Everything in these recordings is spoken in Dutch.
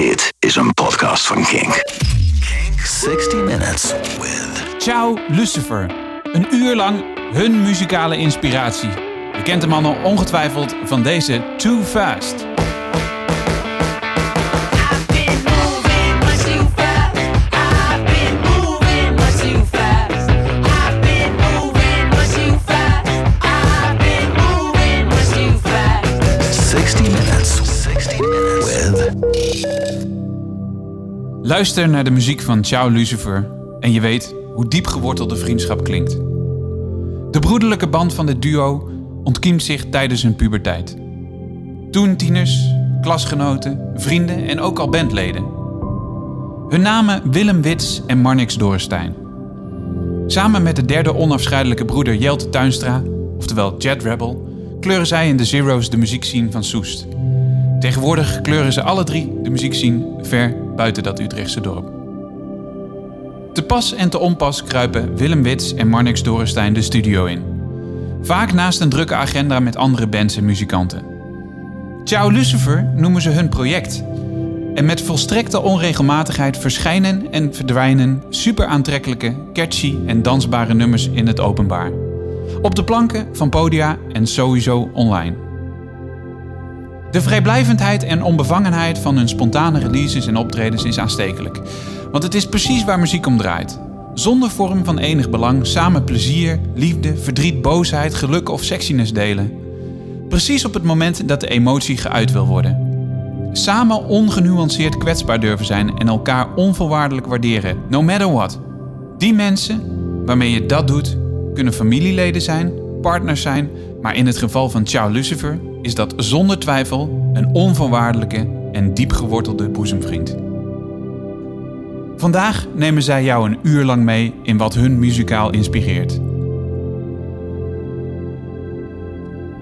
Dit is een podcast van Kink. Kink 60 Minutes with... Ciao Lucifer. Een uur lang hun muzikale inspiratie. Je kent de mannen ongetwijfeld van deze Too Fast. Luister naar de muziek van Ciao Lucifer en je weet hoe diep gewortelde vriendschap klinkt. De broederlijke band van dit duo ontkiemt zich tijdens hun puberteit. Toen tieners, klasgenoten, vrienden en ook al bandleden. Hun namen Willem Wits en Marnix Dorenstein. Samen met de derde onafscheidelijke broeder Jelte Tuinstra, oftewel Jet Rebel, kleuren zij in de Zero's de muziekscene van Soest. Tegenwoordig kleuren ze alle drie de muziekscene ver buiten dat Utrechtse dorp. Te pas en te onpas kruipen Willem Wits en Marnix Dorenstein de studio in. Vaak naast een drukke agenda met andere bands en muzikanten. Ciao Lucifer noemen ze hun project. En met volstrekte onregelmatigheid verschijnen en verdwijnen super aantrekkelijke, catchy en dansbare nummers in het openbaar. Op de planken van podia en sowieso online. De vrijblijvendheid en onbevangenheid van hun spontane releases en optredens is aanstekelijk. Want het is precies waar muziek om draait. Zonder vorm van enig belang samen plezier, liefde, verdriet, boosheid, geluk of sexiness delen. Precies op het moment dat de emotie geuit wil worden. Samen ongenuanceerd kwetsbaar durven zijn en elkaar onvoorwaardelijk waarderen, no matter what. Die mensen waarmee je dat doet, kunnen familieleden zijn, partners zijn, maar in het geval van Ciao Lucifer is dat zonder twijfel een onvoorwaardelijke en diep gewortelde boezemvriend. Vandaag nemen zij jou een uur lang mee in wat hun muzikaal inspireert.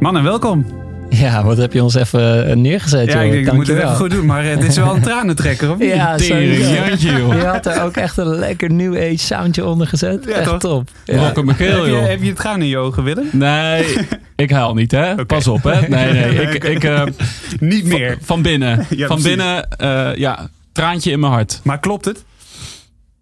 Mannen, welkom. Ja, wat heb je ons even eh, neergezet, Ja, joh. ik denk, ik moet het even goed doen, maar eh, dit is wel een tranentrekker, of niet? Ja, Tering, sowieso. Jantje, joh. Je had er ook echt een lekker new age soundje onder gezet. Ja, echt toch? top. Ja. Michiel, Heb je, joh. heb je het gaan in je ogen, Willem? Nee, ik huil niet, hè? Pas op, hè? Nee, nee. Ik, ik, eh, Niet meer. van binnen. Ja, van precies. binnen, eh, ja, traantje in mijn hart. Maar klopt het?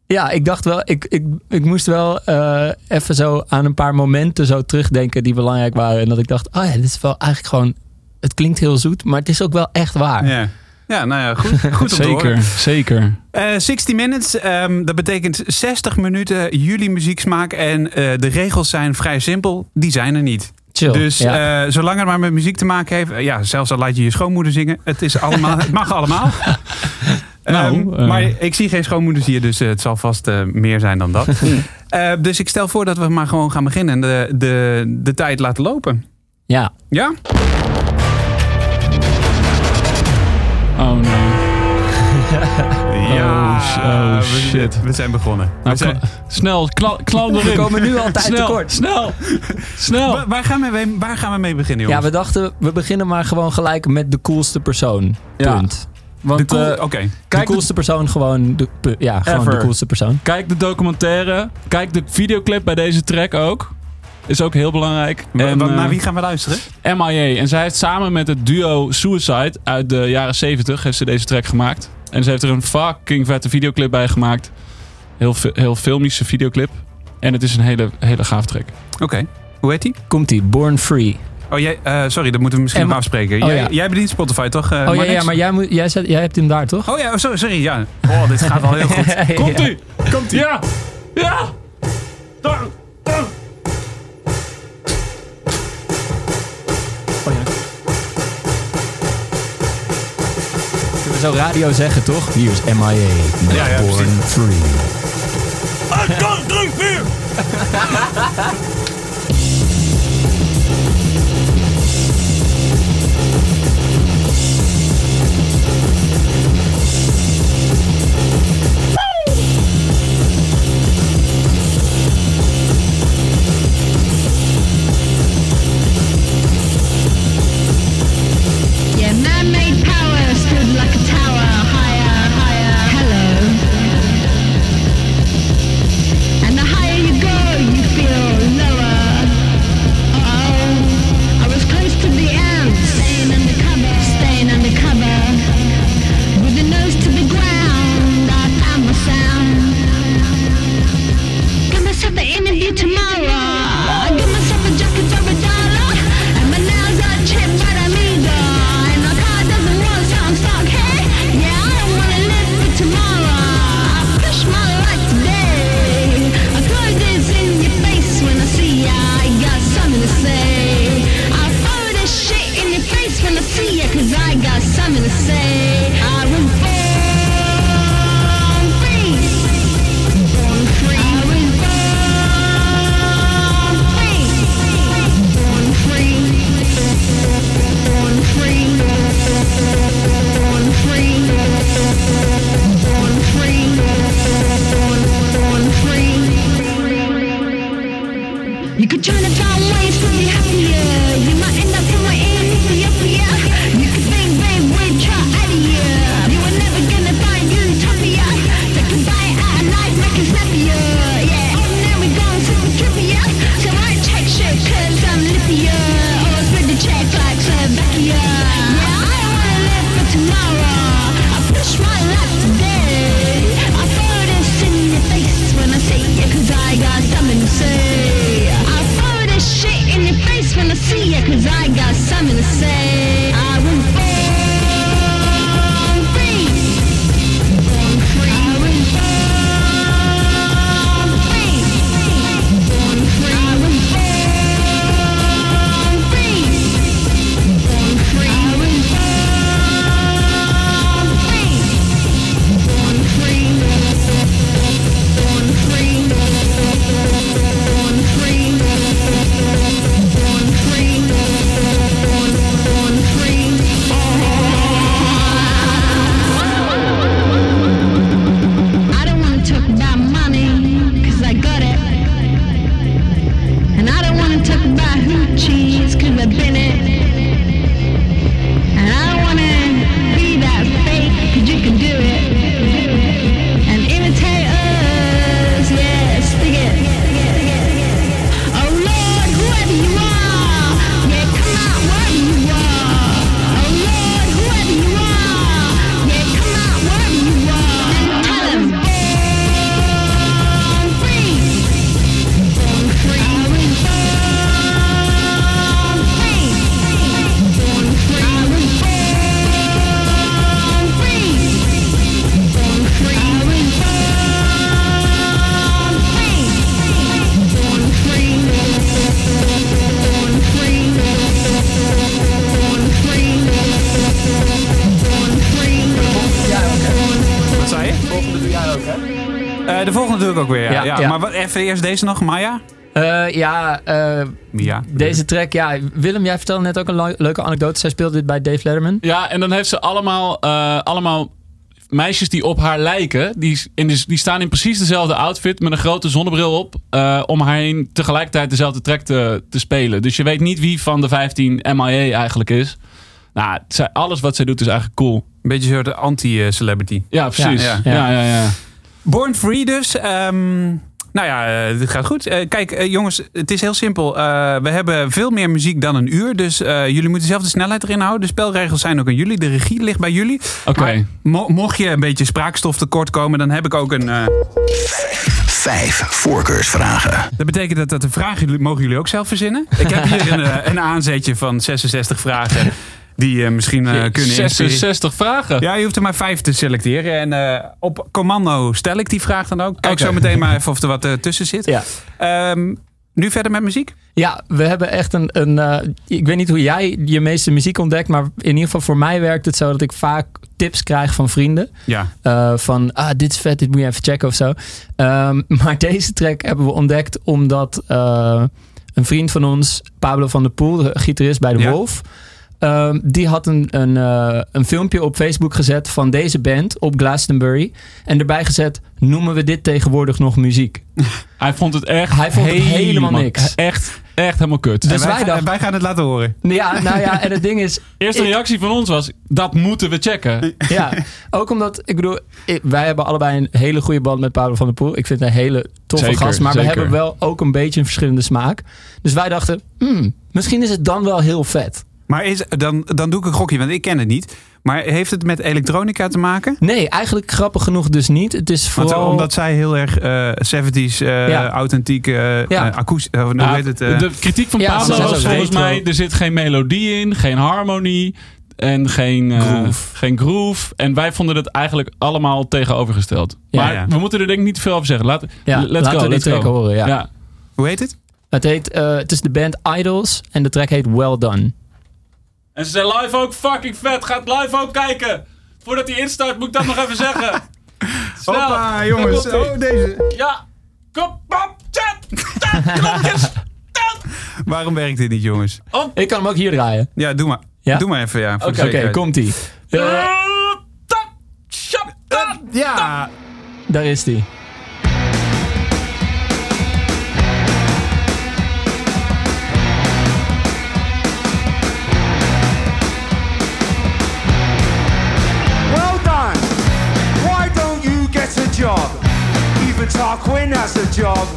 Ja, ik dacht wel, ik, ik, ik moest wel eh, even zo aan een paar momenten zo terugdenken die belangrijk waren. En dat ik dacht, oh ja, dit is wel eigenlijk gewoon, het klinkt heel zoet, maar het is ook wel echt waar. Ja. Ja, nou ja, goed, goed om te horen. Zeker, zeker. Eh, 60 minutes, ehm, dat betekent 60 minuten jullie muzieksmaak. En eh, de regels zijn vrij simpel, die zijn er niet. Chill. Dus ja. zolang het maar met muziek te maken heeft, ja, zelfs al laat je je schoonmoeder zingen, het, is allemaal, het mag allemaal. Nou, Ehm, eh. maar ik zie geen schoonmoeders hier, dus eh, het zal vast eh, meer zijn dan dat. Eh, dus ik stel voor dat we maar gewoon gaan beginnen en de, de, de tijd laten lopen. ja. Ja? Oh nee. Ja, oh, we- shit. We, zijn begonnen. We Nou, zijn- snel, kla- klauw erin. We komen nu altijd snel, tekort. Snel, snel. Waar, waar gaan we, mee- waar gaan we mee beginnen, ja, jongens? we dachten, we beginnen maar gewoon gelijk met de coolste persoon. Ja. Want De cool- eh, Oké. De kijk, de, coolste persoon gewoon, de, ja, gewoon Ever. de coolste persoon. kijk de documentaire. Kijk de videoclip bij deze track ook. Is ook heel belangrijk. En, wa- eh, naar wie gaan we luisteren? MIA. En zij heeft samen met het duo Suicide uit de jaren 70 heeft ze deze track gemaakt. En ze heeft er een fucking vette videoclip bij gemaakt. Heel, heel filmische videoclip. En het is een hele, hele gaaf track. Oké. Hoe heet die? Komt-ie, Born Free. Oh, jij, eh, sorry, dat moeten we misschien En- nog afspreken. Oh, jij, ja. jij bedient Spotify, toch? eh, oh ja, ja, maar jij, moet, jij, zet, jij hebt hem daar toch? Oh ja, oh, sorry, sorry, ja. Oh, dit gaat al heel goed. Komt ie! Komt ie! Ja! Ja! Daar! daar. Kunnen we zo radio zeggen, toch? Hier is MIA, Ja, ja, Born. Free. Ah, kan, druk weer! Could turn it down ways to be happier. You might end up somewhere in Ethiopia. Ik ook weer. Ja, Ja, ja. ja. Maar wat, even eerst deze nog, Maya? Eh, ja, eh, Ja. deze track, ja. Willem, jij vertelde net ook een le- leuke anekdote. Zij speelde dit bij Dave Letterman. Ja, en dan heeft ze allemaal, eh, allemaal meisjes die op haar lijken. Die, in de, die staan in precies dezelfde outfit met een grote zonnebril op. eh, om haar heen tegelijkertijd dezelfde track te, te spelen. Dus je weet niet wie van de 15 MIA eigenlijk is. Nou, alles wat zij doet is eigenlijk cool. Een beetje zo de anti-celebrity. Ja, precies. Ja, Ja, ja. ja, ja. Born Free dus. Ehm, nou ja, eh, dit gaat goed. Eh, kijk, eh, jongens, het is heel simpel. Eh, we hebben veel meer muziek dan een uur. Dus eh, jullie moeten zelf de snelheid erin houden. De spelregels zijn ook aan jullie. De regie ligt bij jullie. Oké. Mo- mocht je een beetje spraakstof tekort komen, dan heb ik ook een... eh, Vijf voorkeursvragen. dat betekent dat, dat de vragen jullie- mogen jullie ook zelf verzinnen. Ik heb hier een, eh, een aanzetje van 66 vragen die je misschien eh, kunnen inspireren. 66 vragen. Ja, je hoeft er maar vijf te selecteren. En eh, op commando stel ik die vraag dan ook. Kijk zo meteen maar even of er wat eh, tussen zit. Ja. Ehm, nu verder met muziek? Ja, we hebben echt een. een eh, ik weet niet hoe jij je meeste muziek ontdekt, maar in ieder geval voor mij werkt het zo dat ik vaak tips krijg van vrienden. Ja. Eh, van, ah, dit is vet, dit moet je even checken of zo. Ehm, maar deze track hebben we ontdekt omdat eh, een vriend van ons, Pablo van der Poel, de gitarist bij de Ja. Wolf, ehm, die had een, een, eh, een filmpje op Facebook gezet van deze band op Glastonbury. En erbij gezet, noemen we dit tegenwoordig nog muziek? Hij vond het echt Hij vond het helemaal niks. Echt, echt helemaal kut. Dus En wij, wij wij gaan het laten horen. Ja, nou ja, en het ding is, Eerste ik- reactie van ons was, dat moeten we checken. Ja, ook omdat, ik bedoel, ik- wij hebben allebei een hele goede band met Pablo van der Poel. Ik vind het een hele toffe Zeker, gast, maar zeker. we hebben wel ook een beetje een verschillende smaak. Dus wij dachten, hmm, misschien is het dan wel heel vet. Maar is, dan, dan doe ik een gokje, want ik ken het niet. Maar heeft het met elektronica te maken? Nee, eigenlijk grappig genoeg dus niet. Het is Want, vooral... omdat zij heel erg eh 70s, eh, Ja. authentiek, eh Ja. eh, hoe heet het? de kritiek van Ja, Pablo was volgens retro. mij... er zit geen melodie in, geen harmonie en geen eh, Groove. geen groove. En wij vonden het eigenlijk allemaal tegenovergesteld. Ja, maar ja. we moeten er denk ik niet te veel over zeggen. Laat, Ja, let's laten go, we die let's track horen, ja. ja. hoe heet het? Het, heet, eh, het is de band Idols en de track heet Well Done. En ze zijn live ook fucking vet. Gaat live ook kijken. Voordat hij instart moet ik dat nog even zeggen. Snel. Hoppa, jongens. Oh, deze. Ja. Kom op. Chat. Chat. Knopjes. Chat. Waarom werkt dit niet, jongens? Ik kan hem ook hier draaien. Ja, doe maar. Ja? Doe maar even, ja. Voor Oké, Oké, zekerheid. komt-ie. Tap. Ja, daar is die. Even Tarquin has a job.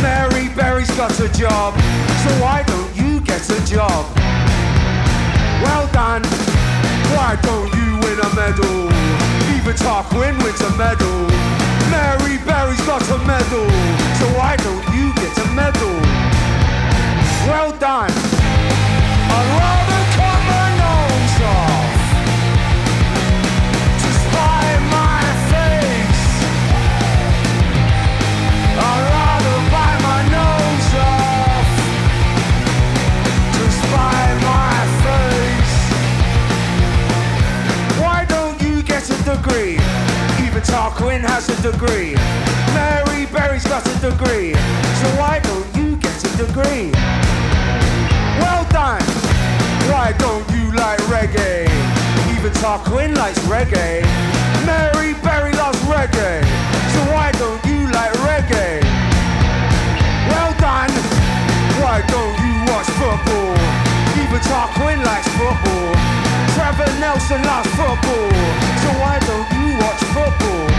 Mary Berry's got a job. So why don't you get a job? Well done. Why don't you win a medal? Even Tarquin wins a medal. Mary Berry's got a medal. So why don't you get a medal? Well done. Tarquin likes reggae. Mary Berry loves reggae. So why don't you like reggae? Well done. Why don't you watch football? Even Tarquin likes football. Trevor Nelson loves football. So why don't you watch football?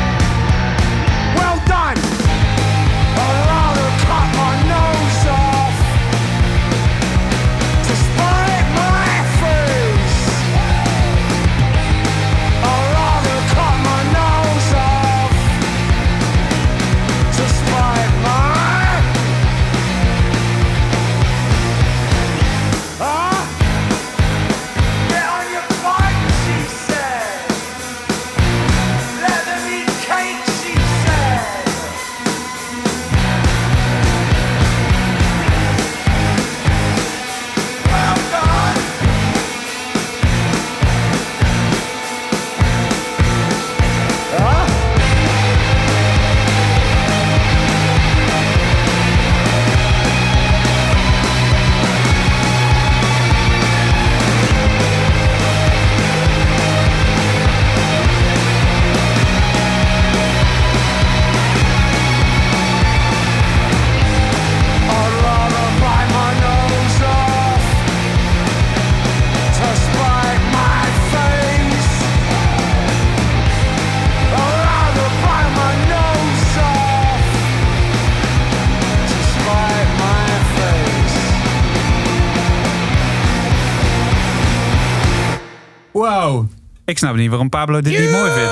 Wow. Ik snap niet waarom Pablo dit niet mooi vindt.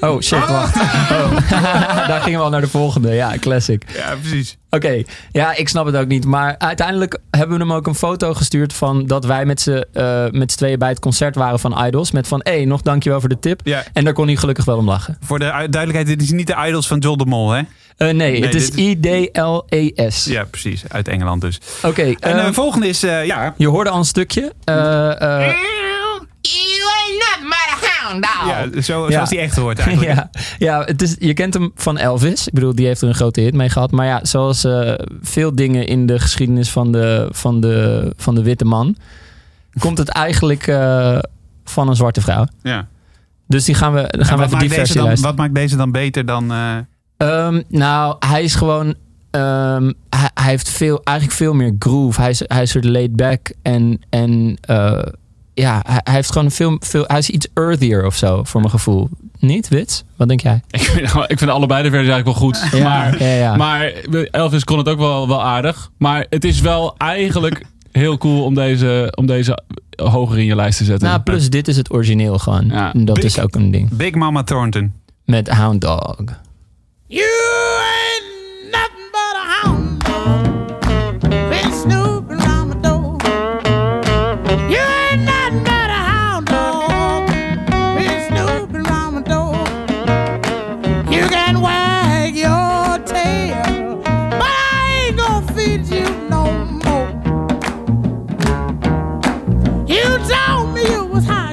Oh, shit, wacht. Oh. Daar gingen we al naar de volgende. Ja, classic. Ja, precies. Oké, ja, ik snap het ook niet. Maar uiteindelijk hebben we hem ook een foto gestuurd van dat wij met z'n eh, met z'n tweeën bij het concert waren van Idols. Met van, hé, hey, nog dankjewel voor de tip. Ja. En daar kon hij gelukkig wel om lachen. Voor de duidelijkheid, dit is niet de Idols van Joel de Mol, hè? Eh, nee, het is is- I-D-L-E-S. Ja, precies. Uit Engeland dus. Oké, En ehm, de volgende is, eh, ja... je hoorde al een stukje. Eh, eh, ja zo, Ja. zoals die echt hoort eigenlijk. ja, ja het is, je kent hem van Elvis. Ik bedoel, die heeft er een grote hit mee gehad. Maar ja, zoals eh, veel dingen in de geschiedenis van de, van de, van de witte man... komt het eigenlijk eh, van een zwarte vrouw. Ja. Dus die gaan we, En gaan we wat, even die maakt deze versie dan, luisteren. wat maakt deze dan beter dan... eh, Ehm, nou, hij is gewoon... ehm, hij, hij heeft veel, eigenlijk veel meer groove. Hij is, hij is soort laid back. En, en eh, ja, hij, hij heeft gewoon veel, veel... Hij is iets earthier of zo, voor mijn gevoel. Niet, Wits? Wat denk jij? Ik vind, ik vind allebei de versies eigenlijk wel goed. Ja, maar, ja, ja. maar Elvis kon het ook wel, wel aardig. Maar het is wel eigenlijk heel cool om deze, om deze hoger in je lijst te zetten. Nou, plus dit is het origineel gewoon. Ja. Dat Big- is ook een ding. Big Mama Thornton. Met Hound Dog. You ain't told me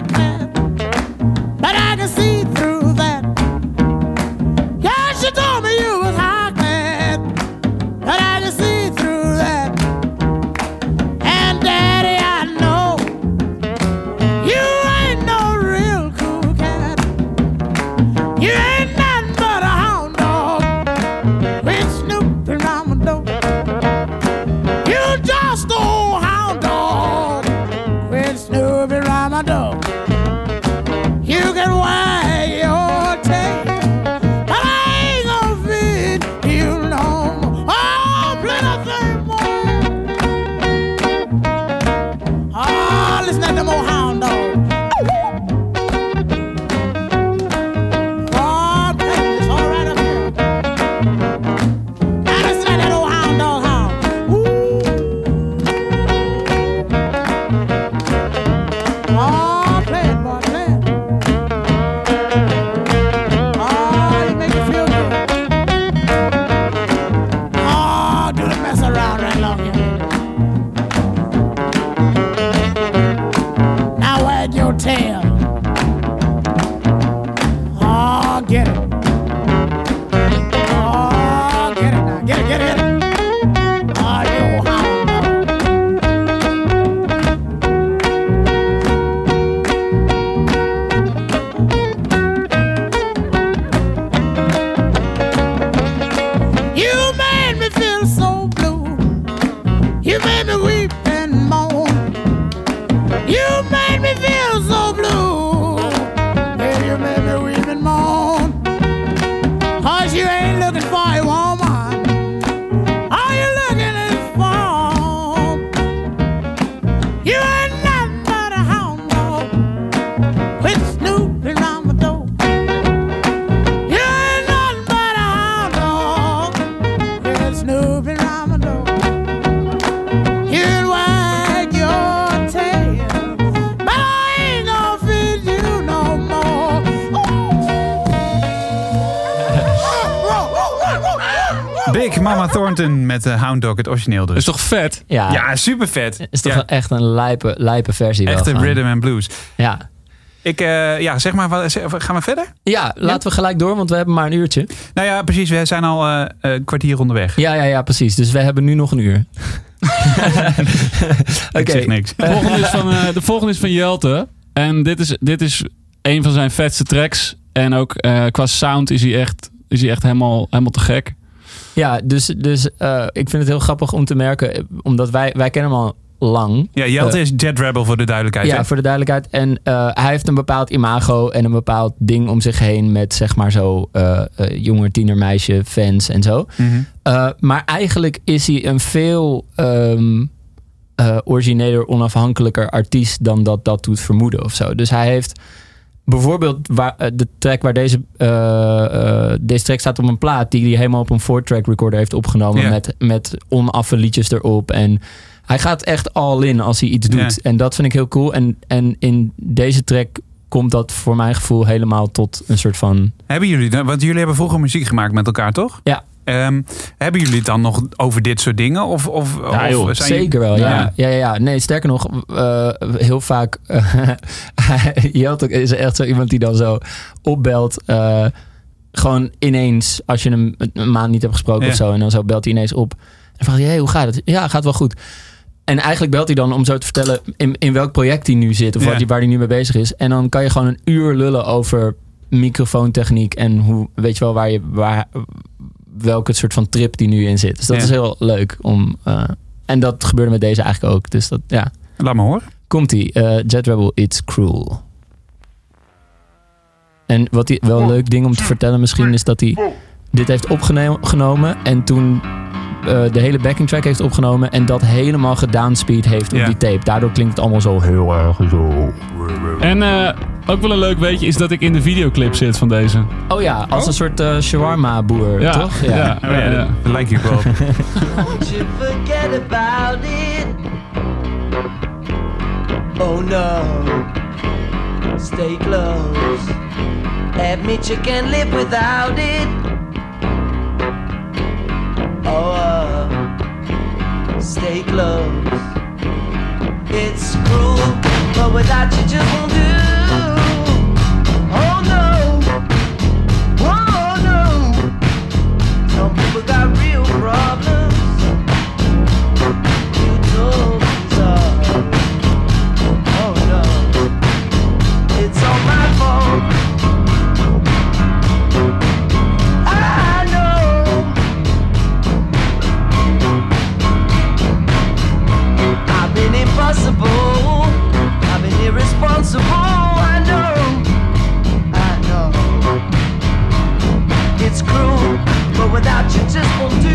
met de Hound Dog, het origineel dus. is toch vet? Ja, Ja, super vet. is toch ja, echt een lijpe, lijpe versie wel echte gewoon. rhythm and blues. Ja. Ik, eh, ja, zeg maar, gaan we verder? ja, laten we gelijk door, want we hebben maar een uurtje. Nou ja, precies. We zijn al eh, een kwartier onderweg. Ja, ja, ja, precies. Dus we hebben nu nog een uur. Oké. Ik zeg niks. De volgende is van, eh, de volgende is van Jelte. En dit is, dit is een van zijn vetste tracks. En ook eh, qua sound is hij echt, is hij echt helemaal, helemaal te gek. Ja, dus, dus eh, ik vind het heel grappig om te merken, eh, omdat wij, wij kennen hem al lang. Ja, Jelte Eh, is Jet Rebel voor de duidelijkheid. Ja, hè? voor de duidelijkheid. En hij heeft een bepaald imago en een bepaald ding om zich heen met zeg maar zo jonger tienermeisje fans en zo. Mhm. Maar eigenlijk is hij een veel eh, origineler, onafhankelijker artiest dan dat dat doet vermoeden of zo. Dus hij heeft bijvoorbeeld waar, eh, de track waar deze, eh, eh, deze track staat op een plaat die hij helemaal op een four-track recorder heeft opgenomen met, met onaffe liedjes erop. En hij gaat echt all in als hij iets doet. En dat vind ik heel cool. En, en in deze track komt dat voor mijn gevoel helemaal tot een soort van... Hebben jullie, want jullie hebben vroeger muziek gemaakt met elkaar, toch? Ja. Ehm, hebben jullie het dan nog over dit soort dingen? Of, of, of zijn Zeker wel, ja. Ja. Ja. Nee, sterker nog, eh, heel vaak... Jelte is echt zo iemand die dan zo opbelt... eh, gewoon ineens, als je hem een- maand niet hebt gesproken Ja. of zo... en dan zo belt hij ineens op. En vraagt hij, hey, hoe gaat het? Ja, gaat wel goed. En eigenlijk belt hij dan om zo te vertellen... in, in welk project hij nu zit of Ja. wat hij, waar hij nu mee bezig is. En dan kan je gewoon een uur lullen over microfoontechniek... en hoe, weet je wel, waar je... Waar, welke soort van trip die nu in zit. Dus dat Ja. is heel leuk om... eh, en dat gebeurde met deze eigenlijk ook. Dus dat, ja. Laat me horen. Komt-ie. eh, Jet Rebel, It's Cruel. En wat hij wel een leuk ding om te vertellen misschien... is dat hij dit heeft opgenomen... en toen eh, de hele backing track heeft opgenomen... en dat helemaal gedownspeed heeft op Ja. die tape. Daardoor klinkt het allemaal zo heel erg zo... En eh, ook wel een leuk weetje is dat ik in de videoclip zit van deze. Oh ja, als een soort eh shawarma-boer, Ja, toch? ja, ja, ja. Dat lijkt je wel. Don't you forget about it. Oh no. Stay close. Admit you can't live without it. Oh, stay close. It's cruel, but without you just won't do. Oh no. Oh no. Some people got real problems. Without you just won't do.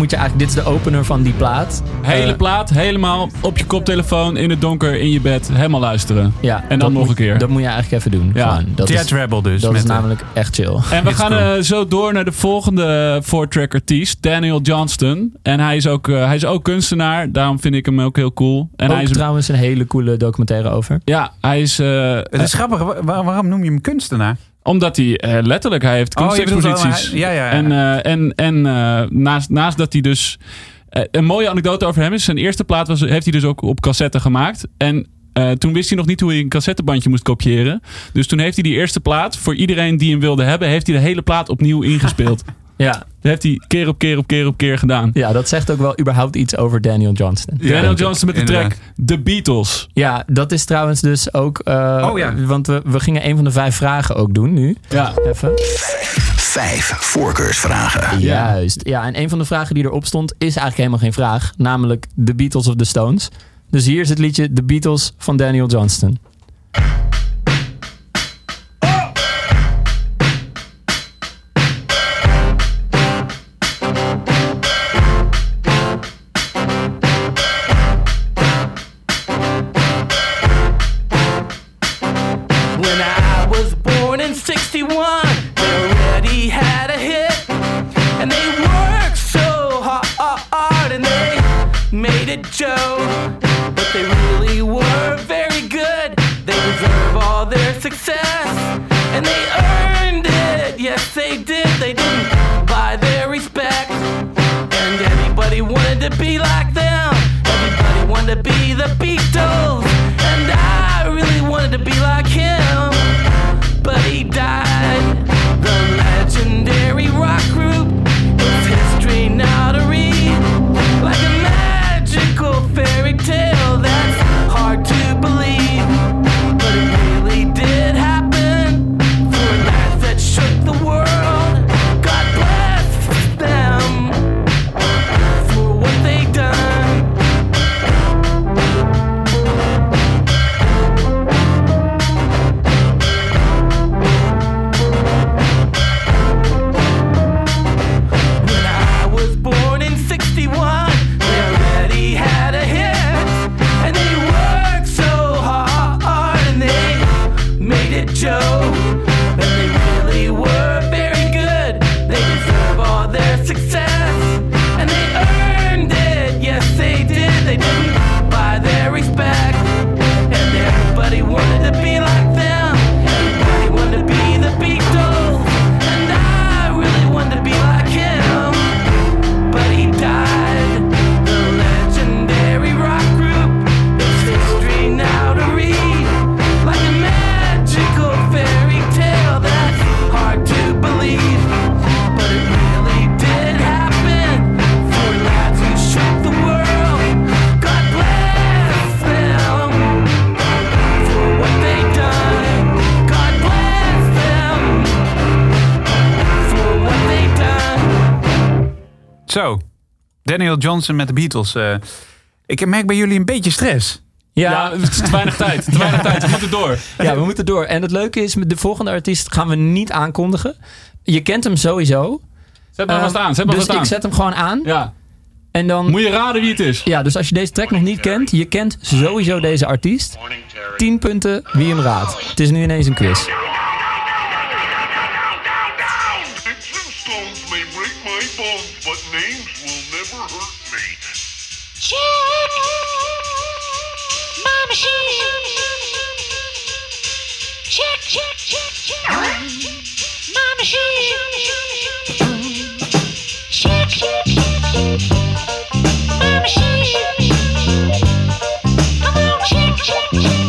Moet je eigenlijk... Dit is de opener van die plaat. Hele Eh, plaat, helemaal op je koptelefoon, in het donker, in je bed. Helemaal luisteren. Ja, En dan nog moet- een keer. Dat moet je eigenlijk even doen. Ja. Gewoon. Dat Jet is, Rebel dus. dat is de- namelijk echt chill. En we gaan cool. eh, zo door naar de volgende four-track artiest, Daniel Johnston. En hij is, ook, eh, hij is ook kunstenaar, daarom vind ik hem ook heel cool. En Ook hij is, trouwens een hele coole documentaire over. ja, hij is, eh, Het is grappig. wa- wa- waarom noem je hem kunstenaar? Omdat hij eh, letterlijk, hij heeft Oh, kunstexposities. hij- ja, ja, ja. En, eh, en, en eh, naast, naast dat hij dus... een mooie anekdote over hem is, zijn eerste plaat was, heeft hij dus ook op cassette gemaakt. En toen wist hij nog niet hoe hij een cassettebandje moest kopiëren. Dus toen heeft hij die eerste plaat, voor iedereen die hem wilde hebben, heeft hij de hele plaat opnieuw ingespeeld. Ja, Dat heeft hij keer op keer op keer op keer gedaan. ja, dat zegt ook wel überhaupt iets over Daniel Johnston. Daniel Johnston met de track. The Beatles. Ja, dat is trouwens dus ook... eh, Oh ja. Want we, we gingen een van de vijf vragen ook doen nu. Ja. Even. Vijf voorkeursvragen. Juist. Ja, en een van de vragen die erop stond is eigenlijk helemaal geen vraag. Namelijk The Beatles of the Stones. Dus hier is het liedje The Beatles van Daniel Johnston. Daniel Johnson met de Beatles. eh. ik merk bij jullie een beetje stress. Ja, Ja, het is te weinig tijd. Te weinig tijd. We moeten door. ja, we moeten door. En het leuke is, met de volgende artiest gaan we niet aankondigen. Je kent hem sowieso. Zet maar Eh, vast aan. Zet maar dus vast aan. ik zet hem gewoon aan. Ja. En dan... Moet je raden wie het is? Ja, dus als je deze track nog niet kent, je kent sowieso deze artiest. 10 punten wie hem raadt. Het is nu ineens een quiz. Check, check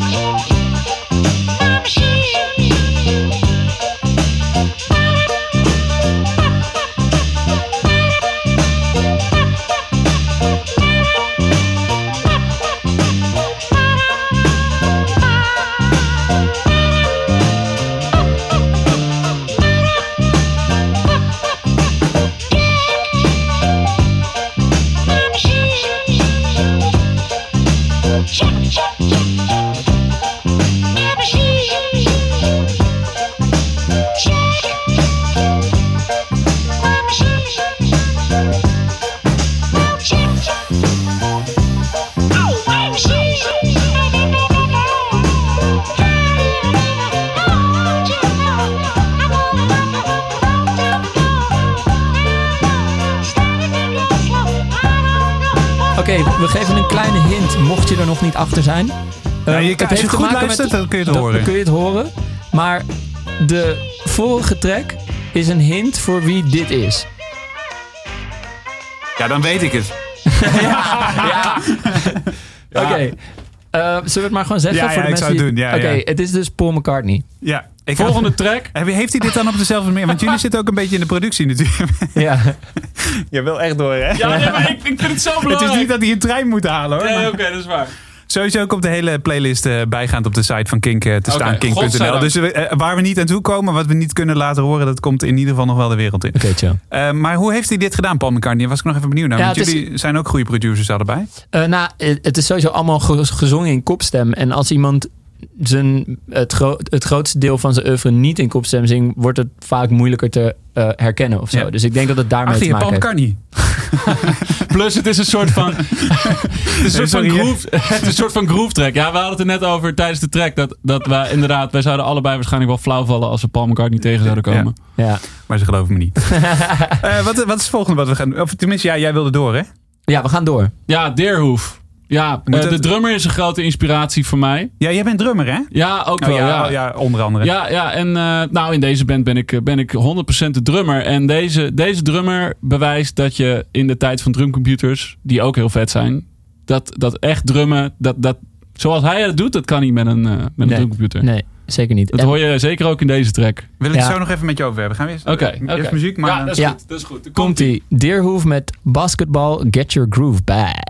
Oké, we geven een kleine hint, mocht je er nog niet achter zijn. Ja, Eh, je, het als je te goed maken met- luistert, dan kun je het dan horen. kun je het horen. Maar de vorige track is een hint voor wie dit is. Ja, dan weet ik het. Oké. Eh, zullen we het maar gewoon zeggen? Ja, voor ja, de ik mensen zou het die- doen, ja, Oké, ja. het is dus Paul McCartney. Ja, ik Volgende track. Heeft hij dit dan op dezelfde manier? Want jullie zitten ook een beetje in de productie natuurlijk. Ja. Je wil echt door, hè? Ja, nee, maar ik, ik vind het zo Het belangrijk. is niet dat hij een trein moet halen, hoor. Nee, Maar oké, dat is waar. Sowieso komt de hele playlist eh, bijgaand op de site van Kink eh, te staan, kink.nl. Dus eh, waar we niet aan toe komen, wat we niet kunnen laten horen, dat komt in ieder geval nog wel de wereld in. Oké, chill. Eh, maar hoe heeft hij dit gedaan, Paul McCartnney? Was ik nog even benieuwd naar. Ja, want het is- jullie zijn ook goede producers allebei. Eh, nou, het is sowieso allemaal ge- gezongen in kopstem. En als iemand zijn, het, gro- het grootste deel van zijn oeuvre niet in kopstem zingt, wordt het vaak moeilijker te eh, herkennen of zo. Ja. Dus ik denk dat het daarmee Achter te maken heeft. McCartney. Plus het is een soort van... het, is een soort van groove, het is een soort van groove track. Ja, we hadden het er net over tijdens de track. Dat, dat wij inderdaad... Wij zouden allebei waarschijnlijk wel flauw vallen als we Paul McCartney tegen zouden komen. Ja. Maar ze geloven me niet. Eh, wat, wat is het volgende wat we gaan doen? Of tenminste, ja, jij wilde door, hè? ja, we gaan door. Ja, Deerhoof. Ja, eh, het- de drummer is een grote inspiratie voor mij. Ja, jij bent drummer, hè? Ja, ook Oh, wel. ja, ja. oh, ja, onder andere. Ja, ja, en eh, nou in deze band ben ik, eh, ben ik 100% de drummer. En deze, deze drummer bewijst dat je in de tijd van drumcomputers, die ook heel vet zijn, dat, dat echt drummen, dat, dat, zoals hij het doet, dat kan niet met een, met een Nee. drumcomputer. Nee, zeker niet. Dat En- hoor je zeker ook in deze track. Wil ik het Ja. zo nog even met je over hebben? Gaan we eerst, Oké, eh, eerst muziek, maar... ja, dat is Ja. goed. Dat is goed. Komt-ie. Deerhoof met Basketball, Get Your Groove Back.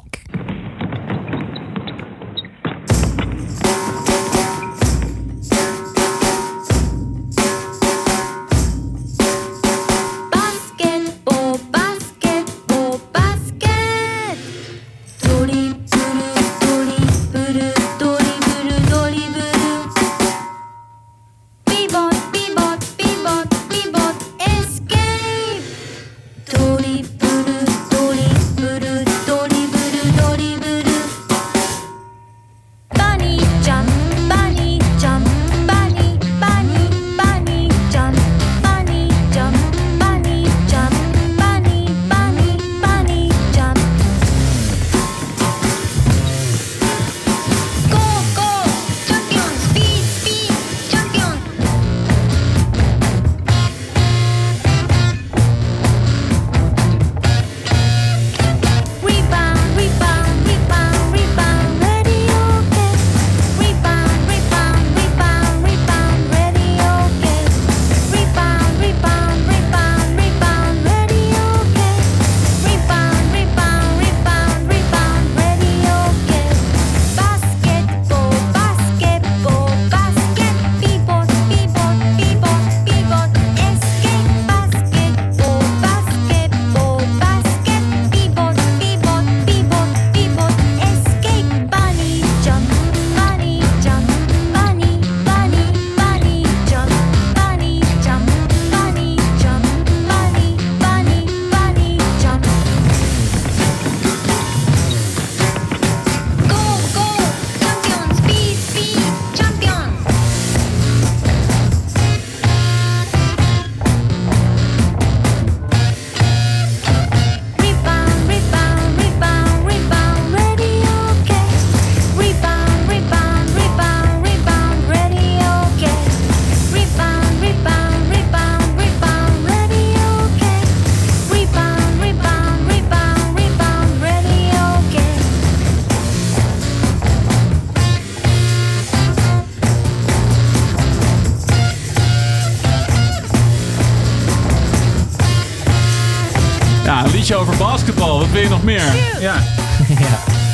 Meer? Ja.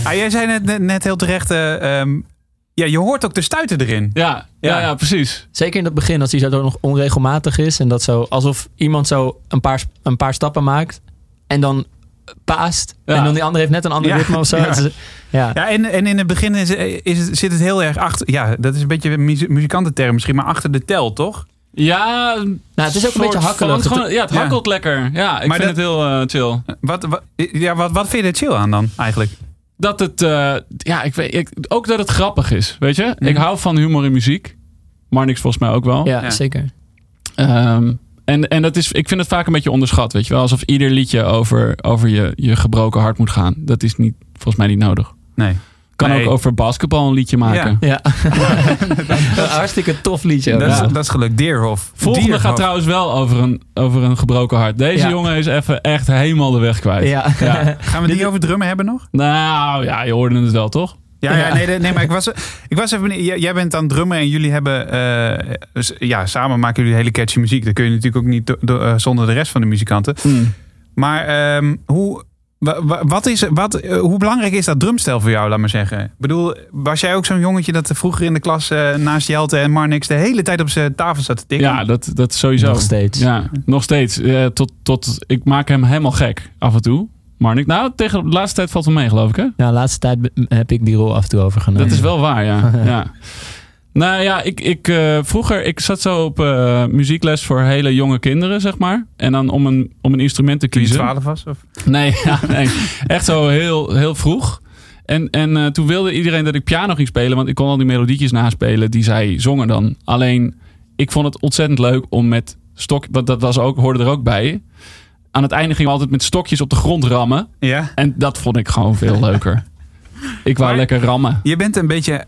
Ah, jij zei net, net, net heel terecht... eh, ehm, ja, je hoort ook de stuiten erin. Ja, ja, Ja. ja, precies. Zeker in het begin, als hij zo nog onregelmatig is. En dat zo, alsof iemand zo een paar, een paar stappen maakt. En dan paast. Ja. En dan die andere heeft net een ander Ja. ritme of zo. Ja. Ja. Ja, en, en in het begin is, is, het- zit het heel erg achter... Ja, dat is een beetje een muzikantenterm misschien, maar achter de tel, toch? Ja, Nou, het is ook een beetje hakkelig. Van, gewoon- ja, het Ja. hakkelt lekker. Ja, ik Maar vind dat- het heel eh, chill. Wat, wat, ja, wat, wat vind je er chill aan dan, eigenlijk? Dat het, eh, ja, ik weet, ik, ook dat het grappig is, weet je? Mhm. Ik hou van humor in muziek. Marnix volgens mij ook wel. Ja, Ja. zeker. Ehm, En, en dat is, ik vind het vaak een beetje onderschat, weet je wel. Alsof ieder liedje over, over je, je gebroken hart moet gaan. Dat is niet, volgens mij niet nodig. Nee. Kan Nee. ook over basketbal een liedje maken. Ja. Ja. Een hartstikke tof liedje. Dat, is, Ja. dat is gelukt. Deerhof. Volgende Deerhof. gaat trouwens wel over een, over een gebroken hart. Deze Ja. jongen is even echt helemaal de weg kwijt. Ja. Gaan we die over drummen hebben nog? Nou ja, je hoorde het wel, toch? Ja, ja. nee, nee, nee, maar ik was, ik was even. benieuwd. Jij- bent aan het drummen en jullie hebben. eh, ja, samen maken jullie hele catchy muziek. Dat kun je natuurlijk ook niet do- do- eh, zonder de rest van de muzikanten. Maar ehm, hoe. Wa- wa- Wat is, wat, eh, hoe belangrijk is dat drumstel voor jou, laat maar zeggen? Ik bedoel, was jij ook zo'n jongetje dat vroeger in de klas eh, naast Jelte en Marnix de hele tijd op zijn tafel zat te tikken? Ja, dat, dat sowieso. Nog steeds. Ja, nog steeds. Eh, tot, tot, ik maak hem helemaal gek af en toe. Maar ik, nou, tegen de laatste tijd valt het mee, geloof ik. Hè? Ja, de laatste tijd heb ik die rol af en toe overgenomen. Dat is wel waar, ja. ja. Nou ja, ik, ik, eh, vroeger, ik zat zo op eh, muziekles voor hele jonge kinderen, zeg maar. En dan om een, om een instrument te Toen je kiezen. 12 was? Of? Nee, ja, nee, echt zo heel, heel vroeg. En, en eh, toen wilde iedereen dat ik piano ging spelen, want ik kon al die melodietjes naspelen die zij zongen dan. Alleen, ik vond het ontzettend leuk om met stok, want dat was ook, hoorde er ook bij. Aan het einde gingen we altijd met stokjes op de grond rammen. Ja. En dat vond ik gewoon veel leuker. Ik wou Maar- lekker rammen. Je bent een beetje.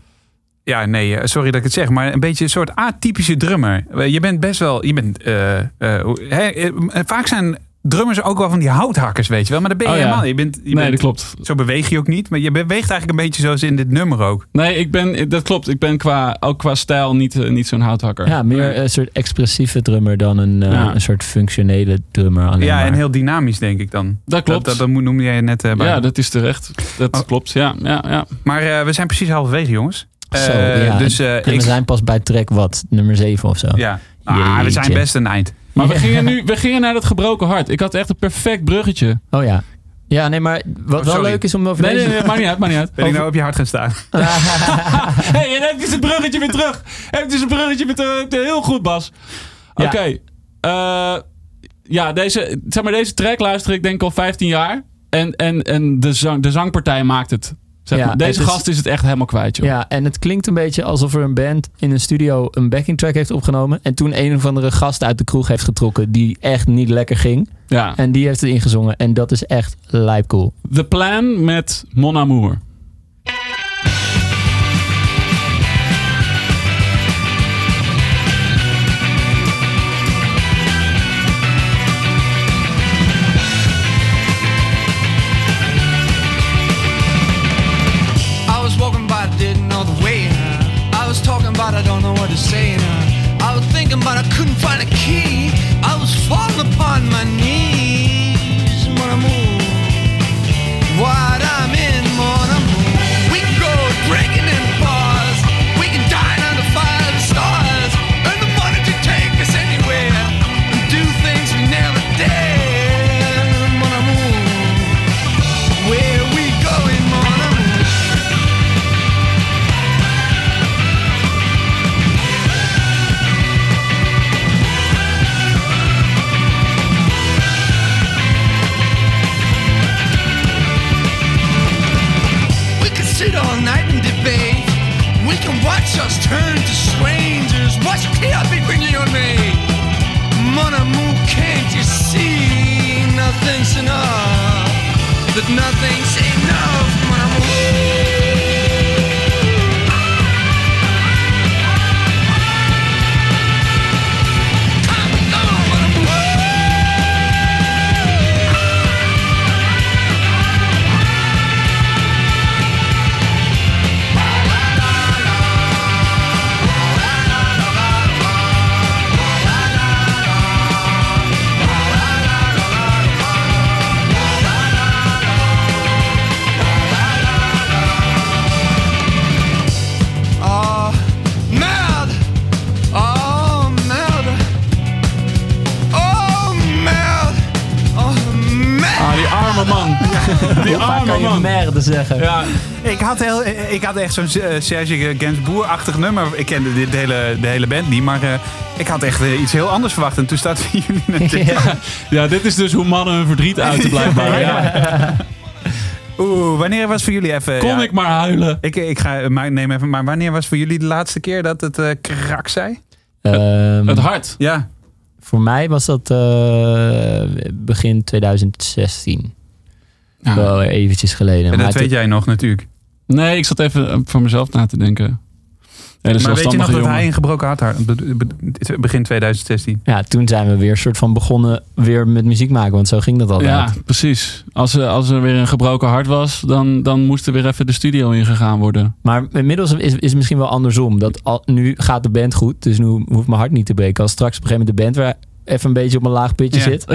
Ja, nee, eh, sorry dat ik het zeg, maar een beetje een soort atypische drummer. Eh, Je bent best wel. Je bent. eh, vaak zijn drummers ook wel van die houthakkers, weet je wel. Maar dat ben je Oh ja. helemaal. niet. Je bent, je Nee, bent- dat klopt. Zo beweeg je ook niet. Maar je beweegt eigenlijk een beetje zoals in dit nummer ook. Nee, ik ben, dat klopt. Ik ben qua, ook qua stijl niet, niet zo'n houthakker. Ja, meer een soort expressieve drummer dan een, Ja. een soort functionele drummer. Alleen ja, maar. en heel dynamisch, denk ik dan. Dat klopt. Dat, dat, dat noemde jij net bij. ja, dat is terecht. Dat Oh. klopt. Ja, ja, ja. Maar eh, we zijn precies halverwege, jongens. Zo, Eh, ja. Dus eh, En we ik. zijn pas bij track wat, nummer 7 of zo. Ja. Ah, we zijn best een eind. Maar we Ja. gingen nu we gingen naar dat gebroken hart. Ik had echt een perfect bruggetje. Oh ja. Ja, nee, maar wat Oh, wel leuk is om over Nee, deze... nee, nee, maakt niet uit, maakt niet uit. Ben ik nou op je hart gaan staan? hey, en heb je zijn bruggetje weer terug. Heb je zijn bruggetje weer terug. Heel goed, Bas. Ja. Oké. eh, ja, deze, zeg maar, deze track luister ik denk ik al 15 jaar. En, en, en de, zang, de zangpartij maakt het. Zeg Ja, maar, deze is- gast is het echt helemaal kwijt, joh. Ja, en het klinkt een beetje alsof er een band in een studio een backing track heeft opgenomen. En toen een of andere gast uit de kroeg heeft getrokken die echt niet lekker ging. Ja. En die heeft het ingezongen. En dat is echt lijp cool. The Plan met Mon Amour. But I couldn't find a key. That arme man. Die arme kan je man. merde zeggen? Ja, Ik had, heel, ik had echt zo'n eh, Serge Gainsbourg-achtig nummer. Ik kende dit, de, hele, de hele band niet, maar eh, ik had echt eh, iets heel anders verwacht. En toen staat jullie natuurlijk. Ja. ja, dit is dus hoe mannen hun verdriet uiten blijkbaar. Ja. Oeh, wanneer was voor jullie even... Kon ja, ik maar huilen. Ik, ik ga, maar, neem even, maar wanneer was voor jullie de laatste keer dat het krak zei? Ehm, Het hart. Ja. Voor mij was dat eh, begin 2016. Ja. Wel eventjes geleden. En Maar dat weet jij nog natuurlijk. Nee, ik zat even voor mezelf na te denken. Hele maar weet je nog dat hij een gebroken hart had? Be- be- Begin 2016. Ja, toen zijn we weer soort van begonnen weer met muziek maken. Want zo ging dat altijd. Ja, precies. Als er, als er weer een gebroken hart was, dan, dan moest er weer even de studio ingegaan worden. Maar inmiddels is, is het misschien wel andersom. Dat al, nu gaat de band goed, dus nu hoeft mijn hart niet te breken. Als straks op een gegeven moment de band weer even een beetje op een laag pitje Ja. zit,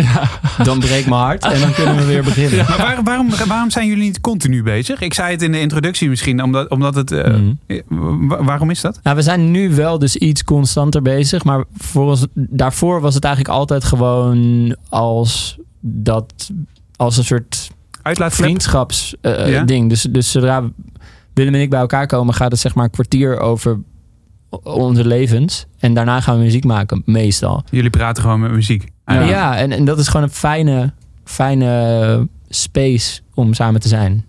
dan breekt mijn hart en dan kunnen we weer beginnen. Maar waar- waarom, waarom zijn jullie niet continu bezig? Ik zei het in de introductie misschien, omdat, omdat het... eh, Mhm. wa- waarom is dat? Nou, we zijn nu wel dus iets constanter bezig. Maar voor ons, daarvoor was het eigenlijk altijd gewoon als dat als een soort vriendschapsding. Ja? ding. Dus, dus zodra Willem en ik bij elkaar komen, gaat het zeg maar een kwartier over onze levens. En daarna gaan we muziek maken, meestal. Jullie praten gewoon met muziek. Ja, en, en dat is gewoon een fijne, fijne space om samen te zijn.